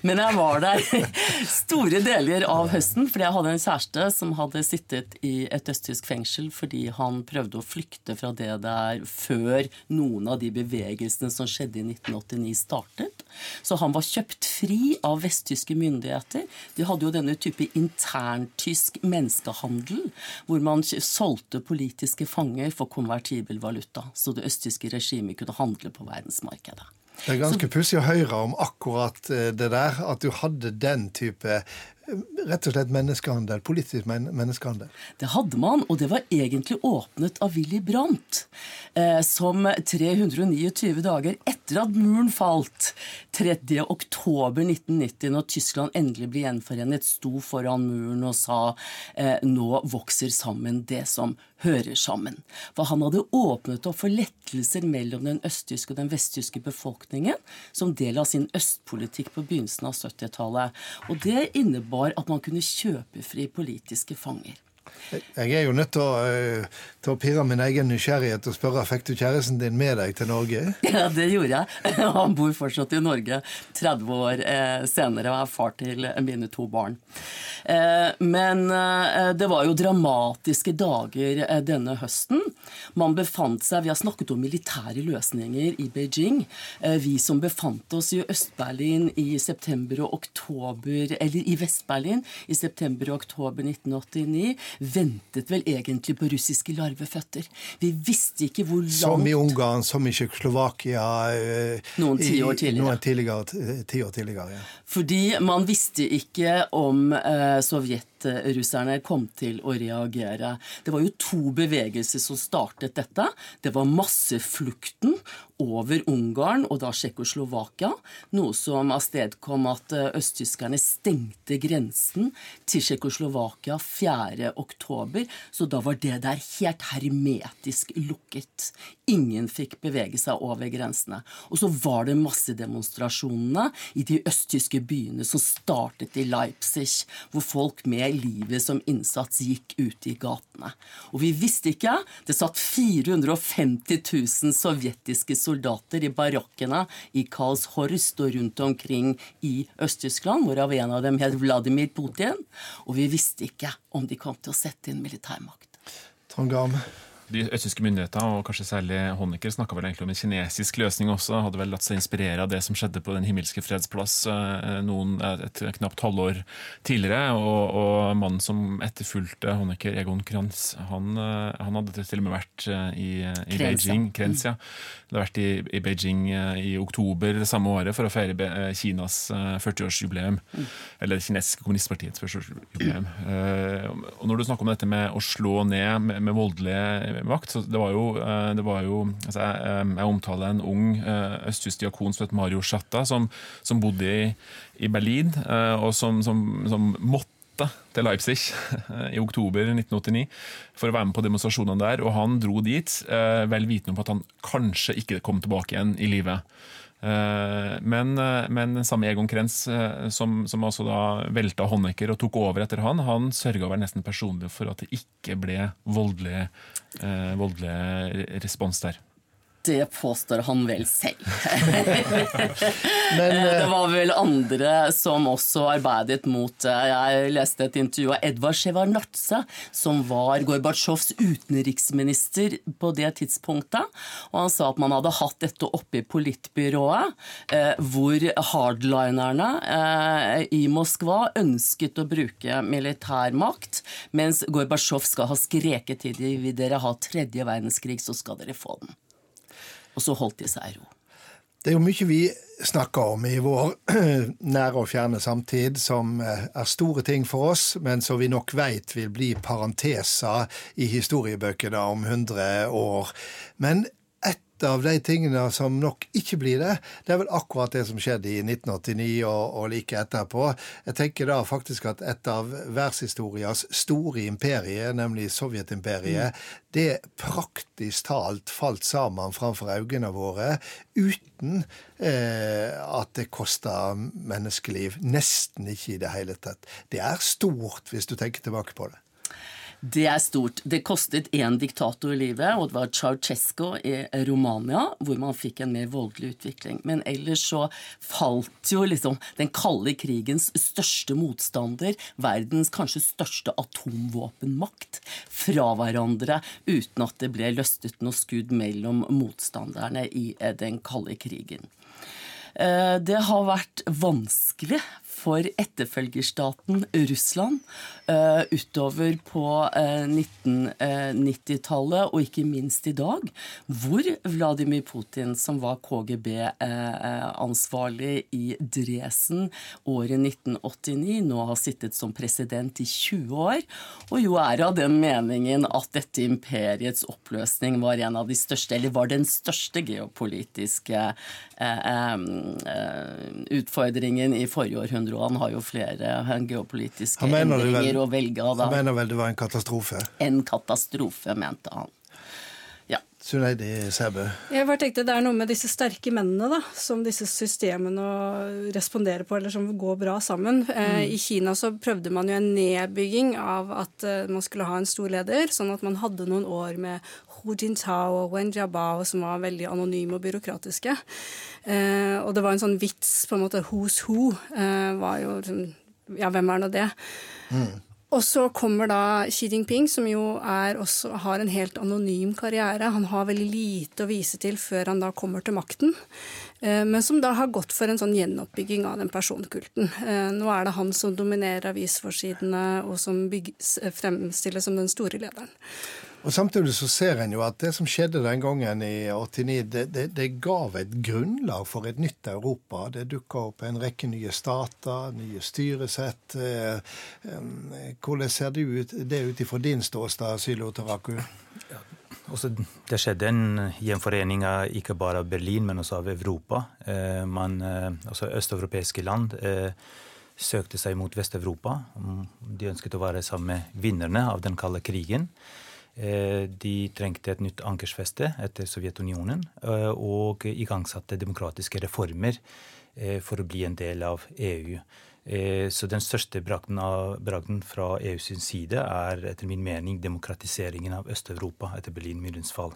Men jeg var der <laughs> store deler av høsten fordi jeg hadde en kjæreste som hadde sittet i et østtysk fengsel fordi han prøvde å flykte fra det der før noen av de bevegelsene som skjedde i 1989 startet. Så han var kjøpt fri av vesttyske myndigheter. De hadde jo denne type interntysk menneskehandel, hvor man solgte politiske fanger for konvertibel valuta, så det østtyske regimet kunne handle på verdensmarkedet. Det er ganske pussig å høre om akkurat eh, det der, at du hadde den type rett og slett menneskehandel, politisk menneskehandel. Det hadde man, og det var egentlig åpnet av Willy Brandt. Eh, som 329 dager etter at muren falt, 3. oktober 1990, når Tyskland endelig ble gjenforenet, sto foran muren og sa eh, nå vokser sammen det som hører sammen. For han hadde åpnet opp for lettelser mellom den østtyske og den vesttyske befolkningen som del av sin østpolitikk på begynnelsen av 70-tallet. Og det innebar at man kunne kjøpe fri politiske fanger. Jeg er jo nødt til å, uh, til å pirre min egen nysgjerrighet og spørre fikk du kjæresten din med deg til Norge? Ja, det gjorde jeg. <laughs> Han bor fortsatt i Norge 30 år eh, senere og er far til mine to barn. Eh, men eh, det var jo dramatiske dager eh, denne høsten. Man befant seg Vi har snakket om militære løsninger i Beijing. Eh, vi som befant oss i Øst-Berlin i september og oktober Eller i Vest-Berlin i september og oktober 1989 ventet vel egentlig på russiske larveføtter. Vi visste ikke hvor langt Som i Ungarn, som i Tsjekkoslovakia eh, Noen tiår tidligere. Noen tidligere, ti år tidligere ja. Fordi man visste ikke om eh, sovjetrusserne kom til å reagere. Det var jo to bevegelser som startet dette. Det var masseflukten over Ungarn og da Tsjekkoslovakia, noe som avstedkom at eh, østtyskerne stengte grensen til Tsjekkoslovakia 4. oktober, så da var det der helt hermetisk lukket. Ingen fikk bevege seg over grensene. Og så var det massedemonstrasjonene i de østtyske byene som startet i Leipzig, hvor folk med livet som innsats gikk ut i gatene. Og vi visste ikke Det satt 450 000 sovjetiske soldater i barakkene i Karlshorst og rundt omkring i Øst-Tyskland, hvorav en av dem het Vladimir Putin. Og vi visste ikke om de kom til å sette inn militærmakt. Trond de østtyske myndigheter, og kanskje særlig Honecker, snakka vel egentlig om en kinesisk løsning også. Hadde vel latt seg inspirere av det som skjedde på Den himmelske fredsplass plass noen, et knapt halvår tidligere. Og, og mannen som etterfulgte Honecker, Egon Kranz, han, eh, han hadde til og med vært eh, i, i Beijing. Krenz, ja. Det hadde vært i, i, Beijing i oktober det samme året for å feire Kinas 40-årsjubileum. Mm. Eller det kinesiske kommunistpartiets 40-årsjubileum. Og når du snakker om dette med å slå ned med, med voldelige makt. Så det var jo, eh, det var jo altså jeg, eh, jeg, omtaler en ung eh, østtysk diakon som het Mario Schatta, som, som bodde i, i, Berlin, og som, som, som måtte til Leipzig i oktober 1989 for å være med på demonstrasjonene der. Og han dro dit vel vitende om at han kanskje ikke kom tilbake igjen i livet. Men, men samme Egon Krenz, som, som altså da velta Honecker og tok over etter han, han sørga vel nesten personlig for at det ikke ble voldelig eh, voldelig respons der. Det påstår han vel selv. <laughs> Men, det eh, var vel andre som også arbeidet mot. Jeg leste et intervju av Edvard Sjevardnadze, som var Gorbatsjovs utenriksminister på det tidspunktet. Og han sa at man hadde hatt dette oppe i politbyrået, eh, hvor hardlinerne eh, i Moskva ønsket å bruke militærmakt, mens Gorbatsjov skal ha skreket til dem vil dere ha tredje verdenskrig, så skal dere få den. Og så holdt de seg i ro. Det er jo mye vi snakker om i vår <clears throat> nære og fjerne samtid som eh, er store ting for oss, men som vi nok veit vil bli parenteser i historiebøkene om 100 år. Men av de tingene som nok ikke blir det, det er vel akkurat det som skjedde i 1989 og, og like etterpå. Jeg tenker da faktisk at et av verdenshistorias store imperier, nemlig Sovjetimperiet, mm. det praktisk talt falt sammen framfor øynene våre uten eh, at det kosta menneskeliv. Nesten ikke i det hele tatt. Det er stort, hvis du tenker tilbake på det. Det er stort. Det kostet én diktator livet, og det var Ceaucescu i Romania, hvor man fikk en mer voldelig utvikling. Men ellers så falt jo liksom den kalde krigens største motstander, verdens kanskje største atomvåpenmakt, fra hverandre uten at det ble løstet noe skudd mellom motstanderne i den kalde krigen. Eh, det har vært vanskelig for etterfølgerstaten Russland uh, utover på uh, 1990-tallet, og ikke minst i dag, hvor Vladimir Putin, som var KGB-ansvarlig i Dresen året 1989, nå har sittet som president i 20 år, og jo er av den meningen at dette imperiets oppløsning var en av de største, eller var den største geopolitiske uh, utfordringen i forrige århundre. Og han har jo flere geopolitiske endringer vel, å velge av. Han mener vel det var en katastrofe? En katastrofe, mente han. Suneidi Sæbø? Jeg bare tenkte Det er noe med disse sterke mennene da, som disse systemene responderer på, eller som går bra sammen. Eh, mm. I Kina så prøvde man jo en nedbygging av at uh, man skulle ha en stor leder, sånn at man hadde noen år med Hu Jintao og Wen Jiabao som var veldig anonyme og byråkratiske. Eh, og det var en sånn vits, på en måte, Who's who eh, var jo sånn Ja, hvem er nå det? Mm. Og så kommer da Xi Jinping, som jo også, har en helt anonym karriere. Han har veldig lite å vise til før han da kommer til makten. Eh, men som da har gått for en sånn gjenoppbygging av den personkulten. Eh, nå er det han som dominerer avisforsidene, og som bygges, fremstilles som den store lederen. Og Samtidig så ser en jo at det som skjedde den gangen i 89, det, det, det gav et grunnlag for et nytt Europa. Det dukka opp en rekke nye stater, nye styresett. Eh, hvordan ser det ut, det ut ifra din ståsted, Sylo Taraku? Også, det skjedde en gjenforening av ikke bare av Berlin, men også av Europa. Eh, man, altså Østeuropeiske land eh, søkte seg mot Vest-Europa. De ønsket å være sammen med vinnerne av den kalde krigen. Eh, de trengte et nytt ankersfeste etter Sovjetunionen eh, og igangsatte demokratiske reformer eh, for å bli en del av EU. Så den største bragden fra EUs side er etter min mening demokratiseringen av Øst-Europa etter Berlinmurens fall.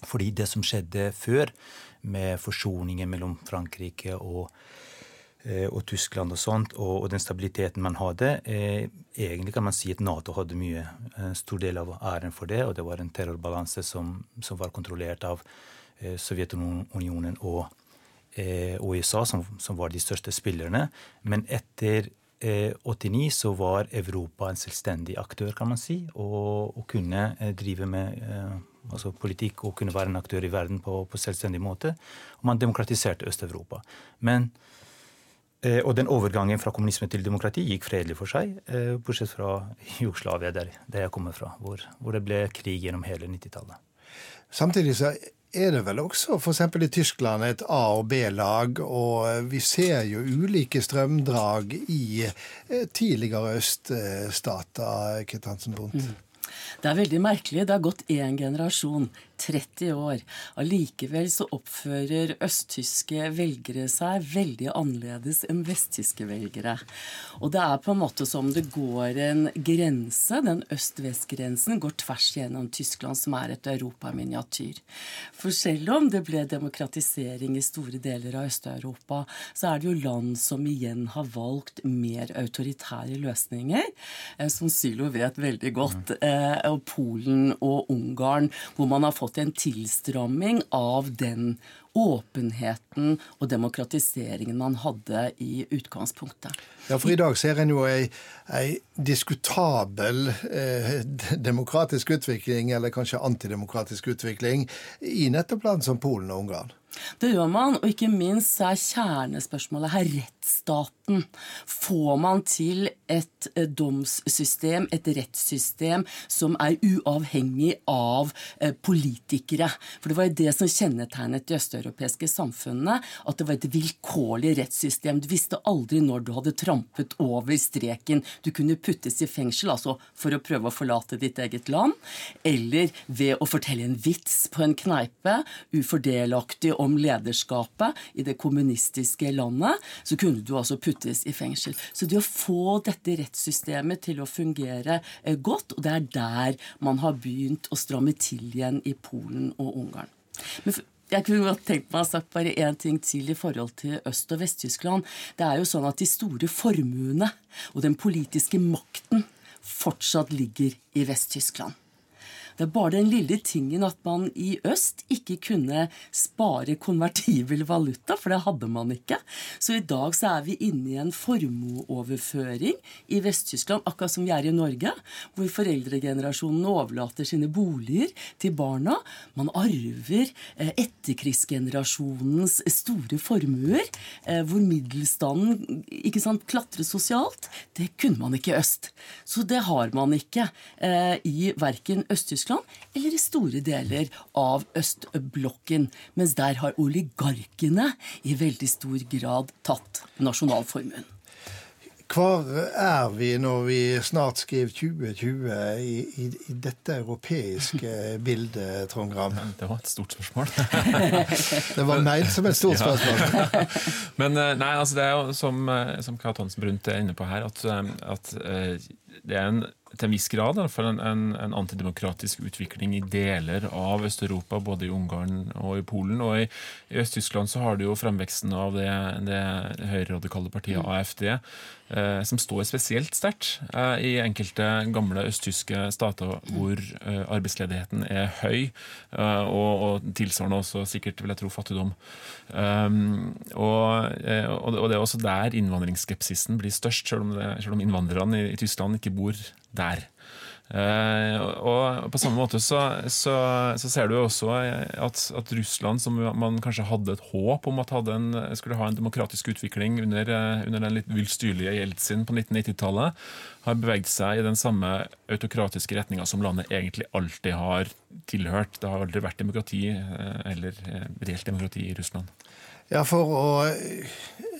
Fordi det som skjedde før, med forsoningen mellom Frankrike og Eh, og Tyskland og sånt, og, den stabiliteten man hadde. Eh, egentlig kan man si at Nato hadde mye, en stor del av æren for det, og det var en terrorbalanse som, som var kontrollert av eh, Sovjetunionen og, og USA, som, som, var de største spillerne. Men etter 89 så var Europa en selvstendig aktør, kan man si, og, og kunne drive med altså politikk og kunne være en aktør i verden på, på selvstendig måte. Og man demokratiserte Øst-Europa. Men Eh, og den overgangen fra kommunisme til demokrati gikk fredelig for seg, eh, bortsett fra Jugoslavia, der, der jeg kommer fra, hvor, hvor, det ble krig gjennom hele 90-tallet. Samtidig så er det vel også f.eks. i Tyskland et A- og B-lag, og vi ser jo ulike strømdrag i eh, tidligere øststater, Ketansen Bundt. Mm. Det er veldig merkelig. Det har gått én generasjon. 30 år. Allikevel så oppfører østtyske velgere seg veldig annerledes enn vesttyske velgere. Og det er på en måte som det går en grense. Den øst-vest-grensen går tvers gjennom Tyskland, som er et europaminiatyr. For selv om det ble demokratisering i store deler av Øst-Europa, så er det jo land som igjen har valgt mer autoritære løsninger, eh, som Sylo vet veldig godt. Eh, og Polen og Ungarn, hvor man har fått fått en tilstramming av den åpenheten og demokratiseringen man hadde i utgangspunktet. Ja, for i dag ser en jo ei, ei diskutabel eh, <laughs> demokratisk utvikling, eller kanskje antidemokratisk utvikling, i nettopp land som Polen og Ungarn. Det gjør man, og ikke minst er kjernespørsmålet her rettsstaten. Får man til et eh, domssystem, et rettssystem, som er uavhengig av eh, politikere? For det var jo det som kjennetegnet de østeuropeiske samfunnene, at det var et vilkårlig rettssystem. Du visste aldri når du hadde trampet over streken. Du kunne puttes i fengsel, altså for å prøve å forlate ditt eget land, eller ved å fortelle en vits på en kneipe, ufordelaktig om lederskapet i det kommunistiske landet, så kunne du altså puttes i fengsel. Så det å få dette rettssystemet til å fungere eh, godt, og det er der man har begynt å stramme til igjen i Polen og Ungarn. Men jeg kunne godt tenkt meg å ha sagt bare én ting til i forhold til Øst- og Vest-Tyskland. Det er jo sånn at de store formuene og den politiske makten fortsatt ligger i Vest-Tyskland. Det er bare den lille tingen at man i øst ikke kunne spare konvertibel valuta, for det hadde man ikke. Så i dag så er vi inne i en formueoverføring i Vest-Tyskland, akkurat som vi er i Norge, hvor foreldregenerasjonen overlater sine boliger til barna. Man arver eh, etterkrigsgenerasjonens store formuer, eh, hvor middelstanden ikke sant, klatrer sosialt. Det kunne man ikke i øst. Så det har man ikke eh, i verken Øst-Tyskland eller i store deler av østblokken. Mens der har oligarkene i veldig stor grad tatt nasjonalformuen. Hvor er vi når vi snart skriver 2020 i, i, i dette europeiske <laughs> bildet, Trond Gram? <laughs> Det var et stort spørsmål. <laughs> det var meint som et stort spørsmål. Men eh, nei, altså det er jo som, eh, som Kat Hansen Brundt er inne på her, at, eh, at det er en til en viss grad for en, en, en, antidemokratisk utvikling i deler av Øst-Europa, både i Ungarn og i Polen. Og i, i Øst-Tyskland så har du jo fremveksten av det, det høyreradikale partiet mm. AFD, eh, som står spesielt sterkt eh, i enkelte gamle østtyske stater hvor eh, arbeidsledigheten er høy, eh, og, og, tilsvarende også sikkert, vil jeg tro, fattigdom. Um, og, eh, og, det er også der innvandringsskepsisen blir størst, selv om, det, selv om innvandrerne i, i Tyskland ikke bor der. Uh, og på samme måte så, så, så, ser du også at, at, Russland, som man kanskje hadde et håp om at en, skulle ha en demokratisk utvikling under, eh, under den litt villstyrlige Jeltsin på 1990-tallet, har beveget seg i den samme autokratiske retninga som landet egentlig alltid har tilhørt. Det har aldri vært demokrati, eh, eller reelt demokrati, i Russland. Ja, for å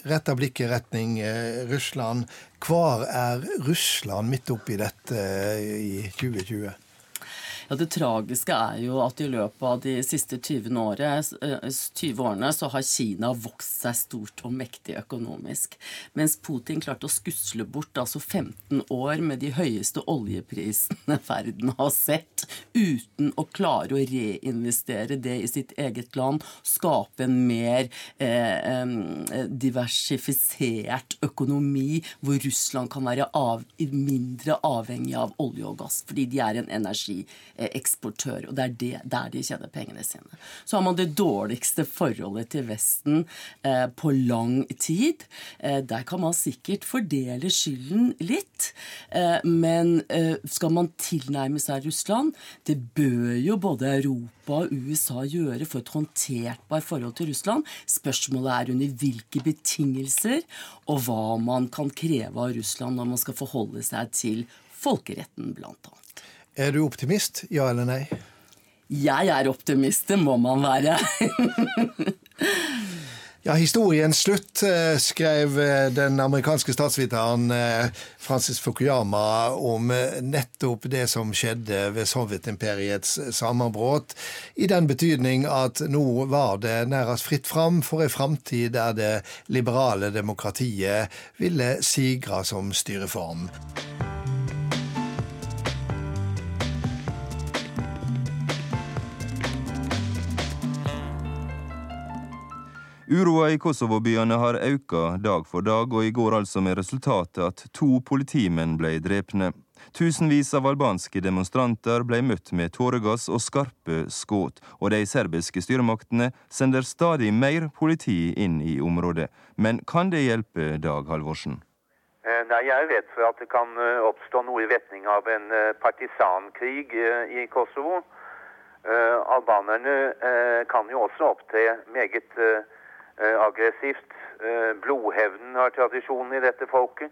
rette blikket i retning eh, Russland. Hvor er Russland midt oppi dette eh, i 2020? Ja, Det tragiske er jo at i løpet av de siste 20 årene, 20 eh, årene så har Kina vokst seg stort og mektig økonomisk. Mens Putin klarte å skusle bort altså 15 år med de høyeste oljeprisene <laughs> verden har sett, uten å klare å reinvestere det i sitt eget land, skape en mer eh, diversifisert økonomi hvor Russland kan være av, mindre avhengig av olje og gass, fordi de er en energi eksportør. Og det er det, der de tjener pengene sine. Så har man det dårligste forholdet til Vesten eh, på lang tid. Eh, der kan man sikkert fordele skylden litt. Eh, men eh, skal man tilnærme seg Russland Det bør jo både Europa og USA gjøre for et håndtertbart forhold til Russland. Spørsmålet er under hvilke betingelser og hva man kan kreve av Russland når man skal forholde seg til folkeretten, blant annet. Er du optimist, ja eller nei? Jeg er optimist, det må man være. <laughs> ja, historiens slutt, eh, skrev eh, den amerikanske statsviteren eh, Francis Fukuyama om nettopp det som skjedde ved Sovjetimperiets sammenbrudd, i den betydning at nå var det nærmest fritt fram for ei framtid der det liberale demokratiet ville sigre som styreform. Uroa i Kosovo-byene har auka dag for dag, og i går altså med resultatet at to politimenn ble drepne. Tusenvis av albanske demonstranter ble møtt med tåregass og skarpe skudd, og de serbiske styremaktene sender stadig mer politi inn i området. Men kan det hjelpe, Dag Halvorsen? Eh, nei, Jeg er redd for at det kan eh, oppstå noe i retning av en eh, partisankrig i Kosovo. Albanerne kan jo også opptre meget aggressivt. Eh, blodhevnen har tradisjon i dette folket.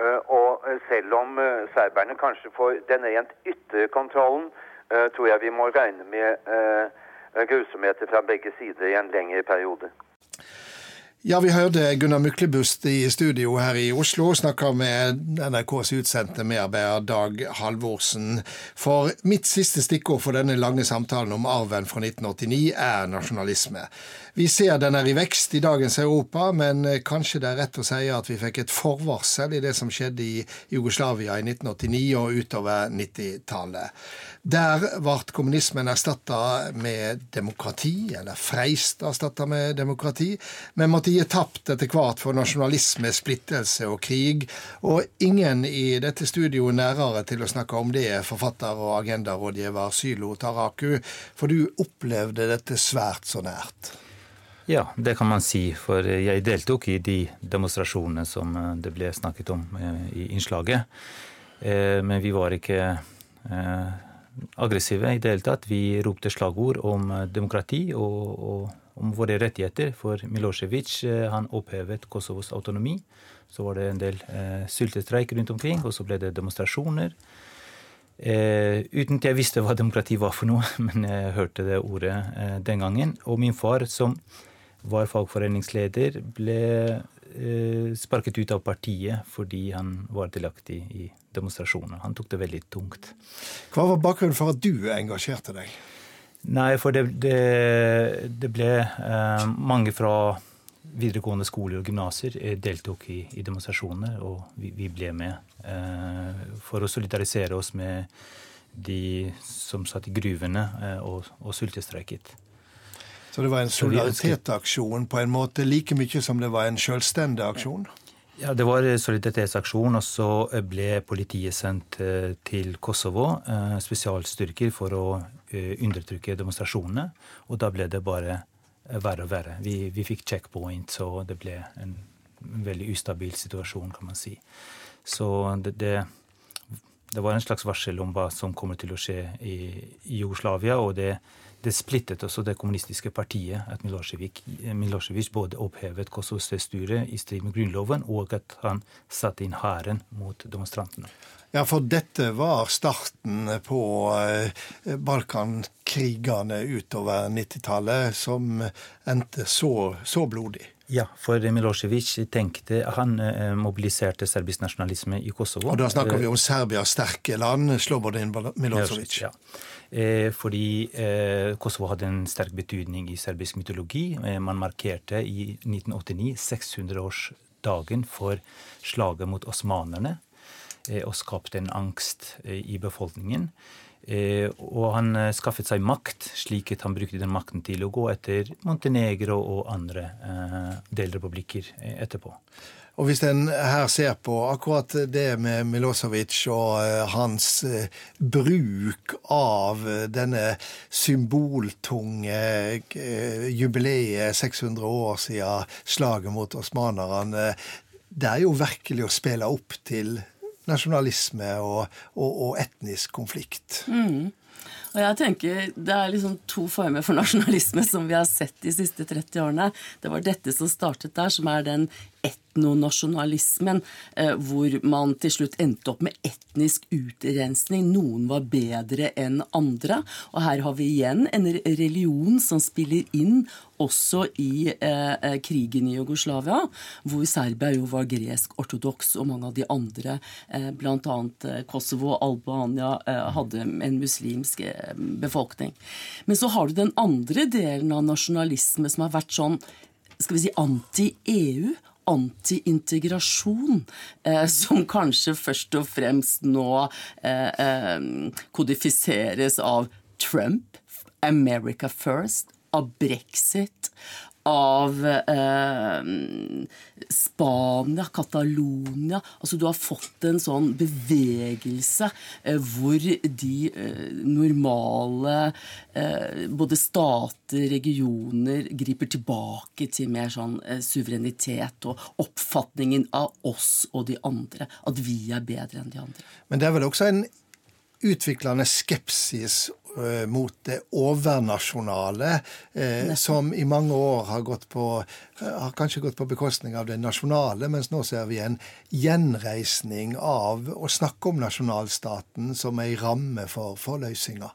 Eh, og selv om serberne kanskje får den rent ytre kontrollen, tror jeg vi må regne med grusomheter fra begge sider i en lengre periode. Ja, vi hørte Gunnar Myklebust i studio her i Oslo snakke med NRKs utsendte medarbeider Dag Halvorsen. For mitt siste stikkord for denne lange samtalen om arven fra 1989 er nasjonalisme. Vi ser den er i vekst i dagens Europa, men eh, kanskje det er rett å si at vi fikk et forvarsel i det som skjedde i Jugoslavia i 1989 og utover 90-tallet. Der ble kommunismen erstatta med demokrati, eller freist erstatta med demokrati. men måtte gi tapt etter hvert for nasjonalisme, splittelse og krig, og ingen i dette studioet nærere til å snakke om det, forfatter og agendarådgiver Sylo Taraku, for du opplevde dette svært så nært. Ja, det kan man si, for jeg deltok i de demonstrasjonene som eh, det ble snakket om eh, i innslaget. Eh, men vi var ikke aggressive i det hele tatt. Vi ropte slagord om demokrati og, og om våre rettigheter. For Milosevic han opphevet Kosovos autonomi. Så var det en del syltestreik rundt omkring, og så ble det demonstrasjoner. Eh, uten at jeg visste hva demokrati var for noe, <laughs> men jeg hørte det ordet eh, den gangen. Og min far, som var fagforeningsleder, ble eh, sparket ut av partiet fordi han var delaktig i demonstrasjoner. Han tok det veldig tungt. Hva var bakgrunnen for at du engasjerte deg? Nei, for det, det, det ble eh, mange fra videregående skoler og gymnaser eh, deltok i, i demonstrasjoner, og vi, vi ble med eh, for å solidarisere oss med de som satt i gruvene eh, og, og sultestreiket. Så det var en solidaritetsaksjon på en måte like mye som det var en selvstendig aksjon? Ja, det var solidaritetsaksjon, og så ble politiet sendt eh, til Kosovo, eh, spesialstyrker, for å eh, undertrykke demonstrasjonene. Og da ble det bare verre og verre. Vi, vi fikk checkpoint, så det ble en veldig ustabil situasjon, kan man si. Så det, det, det var en slags varsel om hva som kommer til å skje i, i Jugoslavia, og det det splittet også det kommunistiske partiet at Milosevic, Milosevic både opphevet Kosovos styre i strid med grunnloven, og at han satte inn hæren mot demonstrantene. Ja, for dette var starten på eh, Balkankrigene utover 90-tallet, som endte så, så blodig. Ja, for Milosevic tenkte Han eh, mobiliserte serbisk nasjonalisme i Kosovo. Og da snakker vi om Serbias sterke land, Slobodan Milosevic. Ja. Eh, fordi eh, Kosovo hadde en sterk betydning i serbisk mytologi. Eh, man markerte i 1989 600-årsdagen for slaget mot osmanerne og skapte en angst i befolkningen. Og han skaffet seg makt, slik at han brukte den makten til å gå etter Montenegro og andre delrepublikker etterpå. Og hvis en her ser på akkurat det med Milosevic og eh, hans eh, bruk av eh, denne symboltunge jubileet 600 år siden slaget mot osmanerne, det er jo virkelig å spille opp til nasjonalisme og, og, og etnisk konflikt. Mm. Og jeg tenker Det er liksom to former for <laughs> nasjonalisme som vi har sett de siste 30 årene. Det var dette som startet der, som er den etnonasjonalismen, eh, hvor man til slutt endte opp med etnisk utrensning. Noen var bedre enn andre. Og her har vi igjen en religion som spiller inn også i eh, eh krigen i Jugoslavia, hvor Serbia jo var gresk-ortodoks, og mange av de andre, eh, bl.a. Eh, Kosovo og Albania, eh, hadde en muslimsk befolkning. Men så har du den andre delen av nasjonalisme som har vært sånn skal vi si anti-EU, anti-integrasjon, eh, som kanskje først og fremst nå eh, eh, kodifiseres av Trump, America First, av brexit, av eh, Spania, Catalonia Altså du har fått en sånn bevegelse eh, hvor de eh, normale eh, både stater, regioner griper tilbake til mer sånn eh, suverenitet og oppfatningen av oss og de andre. At vi er bedre enn de andre. Men det er vel også en utviklende skepsis mot det overnasjonale, eh, som i mange år har, gått på, eh, har kanskje gått på bekostning av det nasjonale, mens nå ser vi en gjenreisning av å snakke om nasjonalstaten som ei ramme for, for løsninga.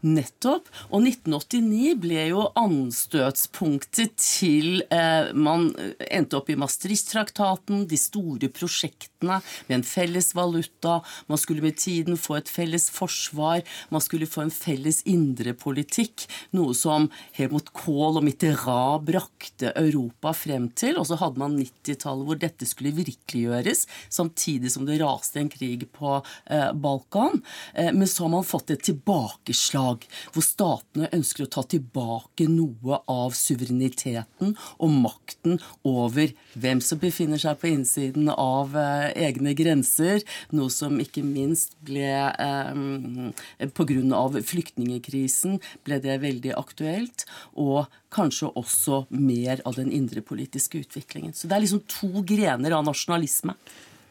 Nettopp. Og 1989 ble jo anstøtspunktet til eh, Man endte opp i Maastricht-traktaten, de store prosjektene med en felles valuta. Man skulle med tiden få et felles forsvar. Man skulle få en felles indrepolitikk. Noe som Helmut Kohl og Mitterrand brakte Europa frem til. Og så hadde man 90-tallet hvor dette skulle virkeliggjøres, samtidig som det raste en krig på eh, Balkan. Eh, men så har man fått et tilbakeslag slag, hvor statene ønsker å ta tilbake noe av suvereniteten og makten over hvem som befinner seg på innsiden av eh, egne grenser, noe som ikke minst ble eh, Pga. flyktningekrisen ble det veldig aktuelt. Og kanskje også mer av den indrepolitiske utviklingen. Så det er liksom to grener av nasjonalisme.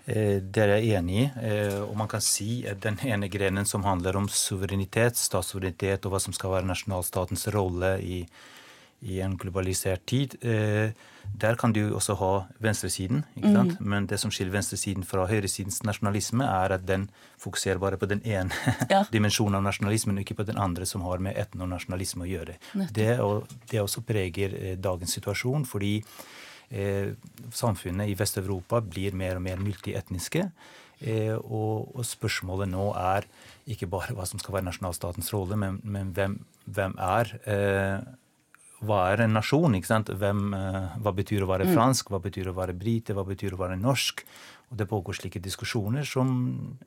Eh, det er jeg enig i. Eh, og man kan si at den ene grenen som handler om suverenitet, statssuverenitet og hva som skal være nasjonalstatens rolle i, i en globalisert tid, eh, der kan du også ha venstresiden. ikke sant? Mm. Men det som skiller venstresiden fra høyresidens nasjonalisme, er at den fokuserer bare på den ene ja. <laughs> dimensjonen av nasjonalismen, ikke på den andre som har med etnonasjonalisme å gjøre. Det, og, det også preger dagens situasjon, fordi Eh, samfunnet i Vest-Europa blir mer og mer multietniske. Eh, og, og, spørsmålet nå er ikke bare hva som skal være nasjonalstatens rolle, men, men hvem, hvem, er eh, hva er en nasjon? ikke sant? Hvem, hva betyr å være mm. fransk? Hva betyr å være brite? Hva betyr å være norsk? Og Det pågår slike diskusjoner som,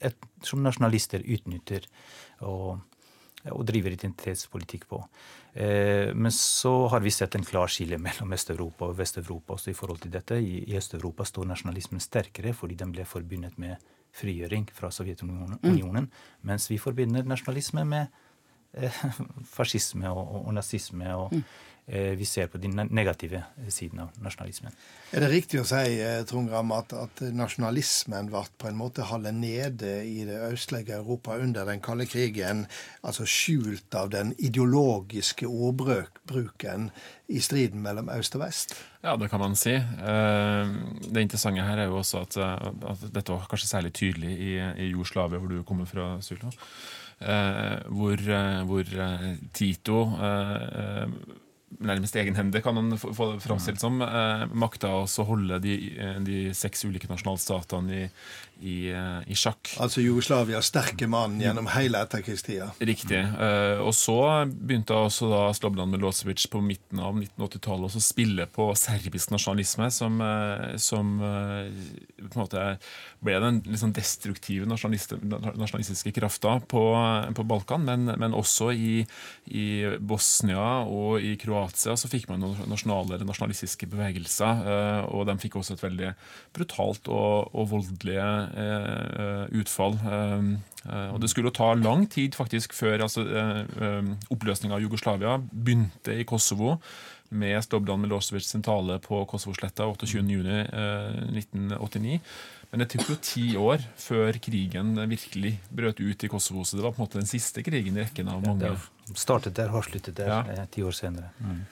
et, som nasjonalister utnytter og, og driver identitetspolitikk på. Eh, men så har vi sett en klar skille mellom Øst-Europa og Vest-Europa også i forhold til dette. I Øst-Europa står nasjonalismen sterkere fordi den ble forbundet med frigjøring fra Sovjetunionen, mm. mens vi forbinder nasjonalisme med eh, <laughs> fascisme og, og, og nazisme. og mm. Eh, vi ser på de negative sidene av nasjonalismen. Er det riktig å si eh, Trond Gram, at, at, nasjonalismen ble på en måte holdt nede i det østlige Europa under den kalde krigen, altså skjult av den ideologiske ordbruken i striden mellom øst og vest? Ja, det kan man si. Eh, det interessante her er jo også at, at dette var kanskje særlig tydelig i, i Jugoslavia, hvor du kommer fra, Sula. Hvor, hvor Tito nærmest egenhendig, kan man få det framstilt som, eh, makta å holde de, de, seks ulike nasjonalstatene i, i, eh, i, sjakk. Altså Jugoslavias sterke mann gjennom hele etterkrigstida. Riktig. Eh, og så begynte også da Slobdan Milosevic på midten av 1980-tallet å spille på serbisk nasjonalisme, som, eh, som på en måte ble den liksom destruktive nasjonalistiske krafta på, på Balkan, men, men også i, i, Bosnia og i Kroatia så fikk man noen nasjonale nasjonalistiske bevegelser, og de fikk også et veldig brutalt og, og voldelige utfall. Eh, og Det skulle ta lang tid faktisk før altså, eh, oppløsninga av Jugoslavia begynte i Kosovo med Stobdan Milosevic sin tale på Kosovo-sletta 28.6.1989. Men det tok jo ti år før krigen virkelig brøt ut i Kosovo. Så det var på en måte den siste krigen i rekken av mange. Ja, det startet der, har sluttet der ja. ti år senere. Mm.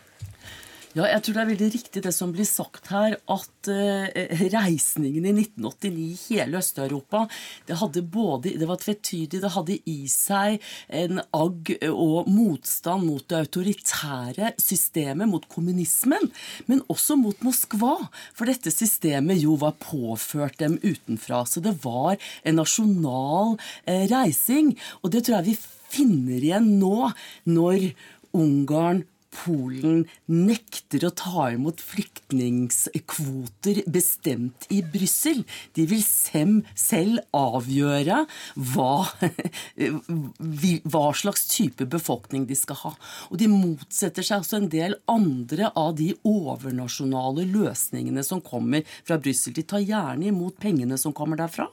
Ja, jeg tror det er veldig riktig det som blir sagt her, at uh, reisningen i 1989 i hele Øst-Europa det hadde både, det var tvetydig, det hadde i seg en agg og motstand mot det autoritære systemet, mot kommunismen, men også mot Moskva. For dette systemet jo var påført dem utenfra. Så det var en nasjonal uh, reising. Og det tror jeg vi finner igjen nå, når Ungarn Polen nekter å ta imot flyktningkvoter bestemt i Brussel. De vil selv avgjøre hva, <laughs> hva, slags type befolkning de skal ha. Og de motsetter seg også en del andre av de overnasjonale løsningene som kommer fra Brussel. De tar gjerne imot pengene som kommer derfra,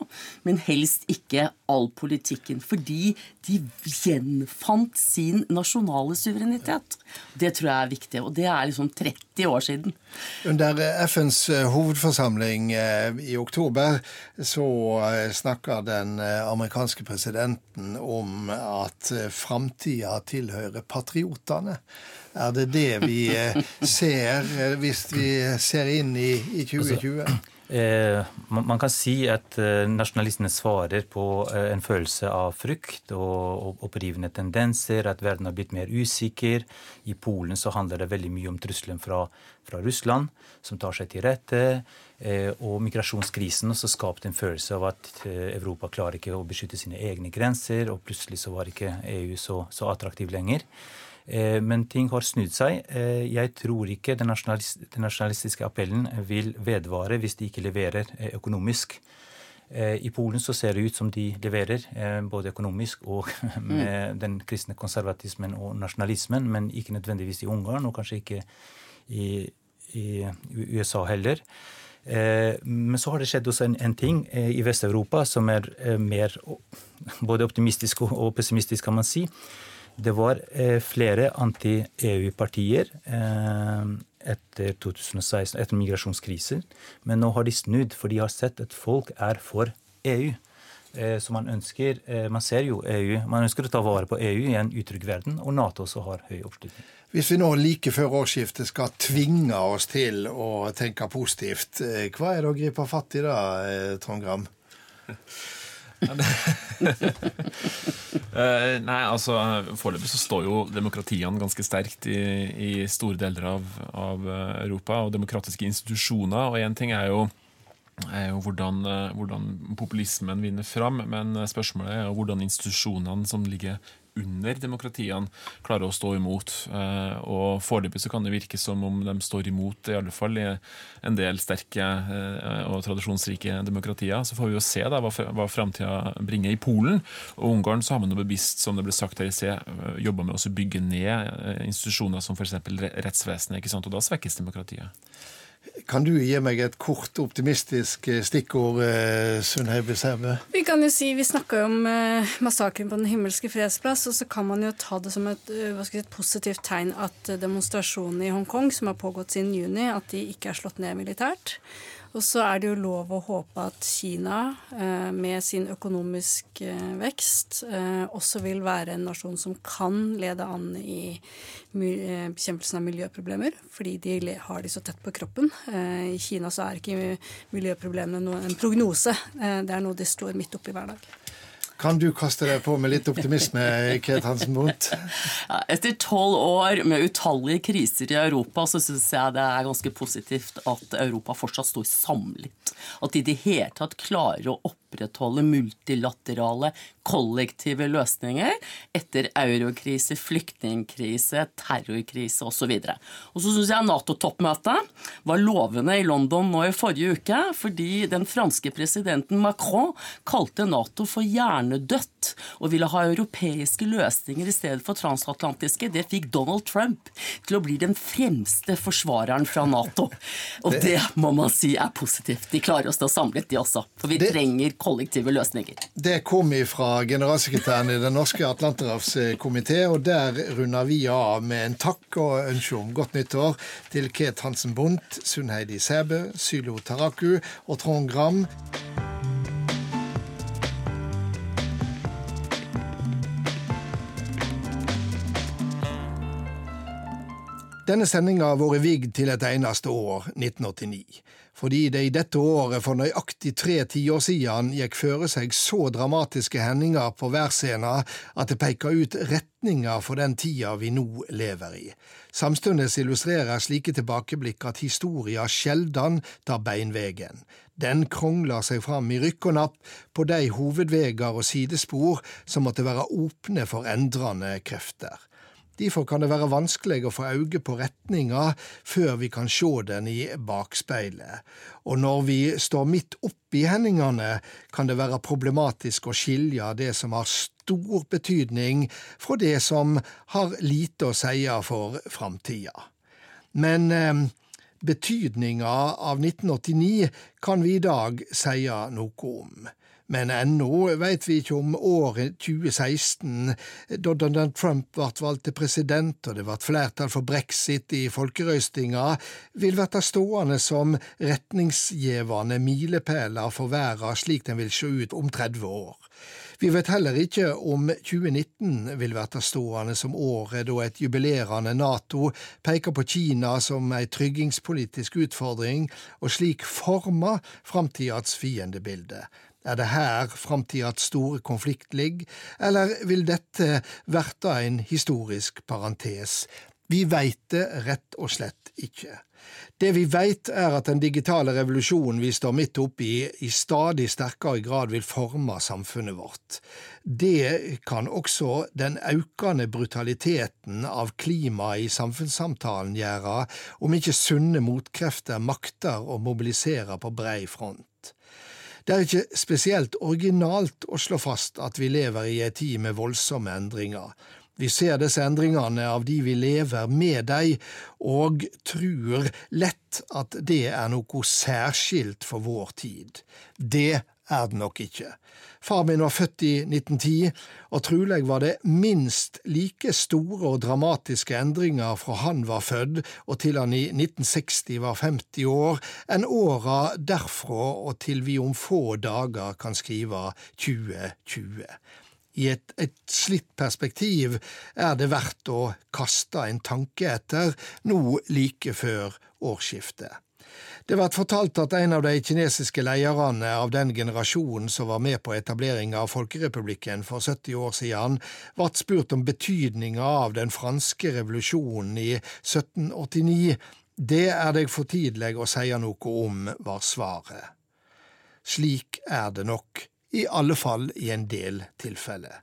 men helst ikke all politikken. Fordi de gjenfant sin nasjonale suverenitet. Det det tror jeg er viktig. Og det er liksom 30 år siden. Under FNs eh, hovedforsamling eh, i oktober så eh, snakker den amerikanske presidenten om at framtida tilhører patriotene. Er det det vi <laughs> ser hvis vi ser inn i, i 2020? Eh, man kan si at eh, nasjonalistene svarer på eh, en følelse av frykt og opprivende tendenser, at verden har blitt mer usikker. I Polen så handler det veldig mye om trusselen fra, fra Russland, som tar seg til rette. Og migrasjonskrisen også skapte en følelse av at Europa klarer ikke å beskytte sine egne grenser, og plutselig så var ikke EU så, så attraktiv lenger. Eh, men ting har snudd seg. Eh, jeg tror ikke den, nasjonalistiske appellen vil vedvare hvis de ikke leverer eh, økonomisk. I Polen så ser det ut som de leverer, både økonomisk og <laughs> med mm. den kristne konservatismen og nasjonalismen, men ikke nødvendigvis i Ungarn, og kanskje ikke i, i USA heller. Men så har det skjedd også en, en ting i Vest-Europa som er mer både optimistisk og pessimistisk, kan man si. Det var flere anti-EU-partier etter 2016, etter migrasjonskrisen. Men nå har de snudd, for de har sett at folk er for EU. Eh, så man ønsker eh, Man ser jo EU Man ønsker å ta vare på EU i en utrygg verden, og Nato også har høy oppslutning. Hvis vi nå like før årsskiftet skal tvinge oss til å tenke positivt, eh, hva er det å gripe fatt i da, Trond Gram? <laughs> <laughs> Eh, nei, altså Foreløpig så står jo demokratiene ganske sterkt i, i store deler av, av, Europa, og demokratiske institusjoner. Og én ting er jo, er jo hvordan, eh, hvordan, populismen vinner fram, men spørsmålet er jo hvordan institusjonene som ligger under demokratiene klarer å stå imot. Eh, og Foreløpig så kan det virke som om de står imot, i alle fall i en del sterke eh, og tradisjonsrike demokratier. Så får vi jo se da hva, hva framtida bringer. I Polen og Ungarn så har man jo bevisst, som det ble sagt her i sted, eh, jobba med å bygge ned institusjoner som f.eks. rettsvesenet, ikke sant? og da svekkes demokratiet. Kan du gi meg et kort, optimistisk eh, stikkord, eh, Sundheibe Sæbø? Vi kan jo si, vi snakka jo om eh, massakren på Den himmelske fredsplass, og så kan man jo ta det som et, si, et positivt tegn at demonstrasjonene i Hongkong, som har pågått siden juni, at de ikke er slått ned militært. Og så er det jo lov å håpe at Kina, eh, med sin økonomisk eh, vekst, eh, også vil være en nasjon som kan lede an i bekjempelsen av miljøproblemer, fordi de har de så tett på kroppen. I Kina så er ikke miljøproblemene en prognose, det er noe de står midt oppi hver dag. Kan du kaste deg på med litt optimisme, Kate Hansen Bundt? Ja, etter tolv år med utallige kriser i Europa, så syns jeg det er ganske positivt at Europa fortsatt står samlet. At de i det hele tatt klarer å opprettholde multilaterale, kollektive løsninger etter eurokrise, flyktningkrise, terrorkrise osv. Og så syns jeg Nato-toppmøtet var lovende i London nå i forrige uke, fordi den franske presidenten Macron kalte Nato for hjernedødt og ville ha europeiske løsninger i stedet for transatlantiske. Det fikk Donald Trump til å bli den fremste forsvareren fra Nato. Og det må man si er positivt. De klarer å stå samlet, de også. For vi det, trenger kollektive løsninger. Det kom fra generalsekretæren i Den norske atlanterhavskomité, og der runder vi av med en takk og ønske om godt nyttår til Ket Hansen Bundt, Sunnheidi Sæbø, Sylo Taraku og Trond Gram. Denne sendinga har vært vigd til et eneste år, 1989 fordi det i dette året for nøyaktig tre tiår siden gikk føre seg så dramatiske hendinger på værscena at det peker ut retninger for den tida vi nå lever i. Samtidig illustrerer slike tilbakeblikk at historia sjeldan tar beinvegen. Den krongler seg fram i rykk og napp på de hovedveger og sidespor som måtte være åpne for endrende krefter. Derfor kan det være vanskelig å få øye på retninga før vi kan se den i bakspeilet, og når vi står midt oppi hendingene, kan det være problematisk å skilje det som har stor betydning, fra det som har lite å si for framtida. Men eh, betydninga av 1989 kan vi i dag si noe om. Men ennå veit vi ikke om året 2016, da Donald Trump ble valgt til president og det ble flertall for brexit i folkerøystinga, vil bli stående som retningsgjevende milepæler for verden slik den vil se ut om 30 år. Vi vet heller ikke om 2019 vil bli stående som året da et jubilerende Nato peker på Kina som ei tryggingspolitisk utfordring, og slik former framtidas fiendebilde. Er det her framtidas store konflikt ligger, eller vil dette verta en historisk parentes? Vi veit det rett og slett ikke. Det vi veit, er at den digitale revolusjonen vi står midt oppe i, i stadig sterkere grad vil forme samfunnet vårt. Det kan også den økende brutaliteten av klimaet i samfunnssamtalen gjøre, om ikke sunne motkrefter makter å mobilisere på brei front. Det er ikke spesielt originalt å slå fast at vi lever i ei tid med voldsomme endringer. Vi ser disse endringene av de vi lever med dei, og tror lett at det er noe særskilt for vår tid. Det er det nok ikke. Far min var født i 1910, og trolig var det minst like store og dramatiske endringer fra han var født og til han i 1960 var 50 år, enn åra derfra og til vi om få dager kan skrive 2020. I et, et slitt perspektiv er det verdt å kaste en tanke etter, nå like før årsskiftet. Det blir fortalt at en av de kinesiske lederne av den generasjonen som var med på etableringa av Folkerepublikken for 70 år siden, ble spurt om betydninga av den franske revolusjonen i 1789. Det er det for tidlig å si noe om, var svaret. Slik er det nok i alle fall i en del tilfeller.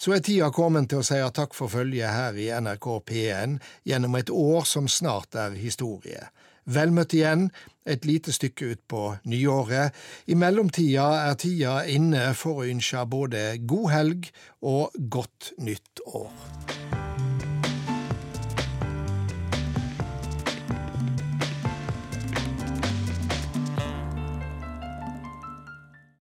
Så er tida kommet til å si takk for følget her i NRK P1 gjennom et år som snart er historie. Vel møtt igjen, et lite stykke ut på nyåret. I mellomtida er tida inne for å ønske både god helg og godt nytt år.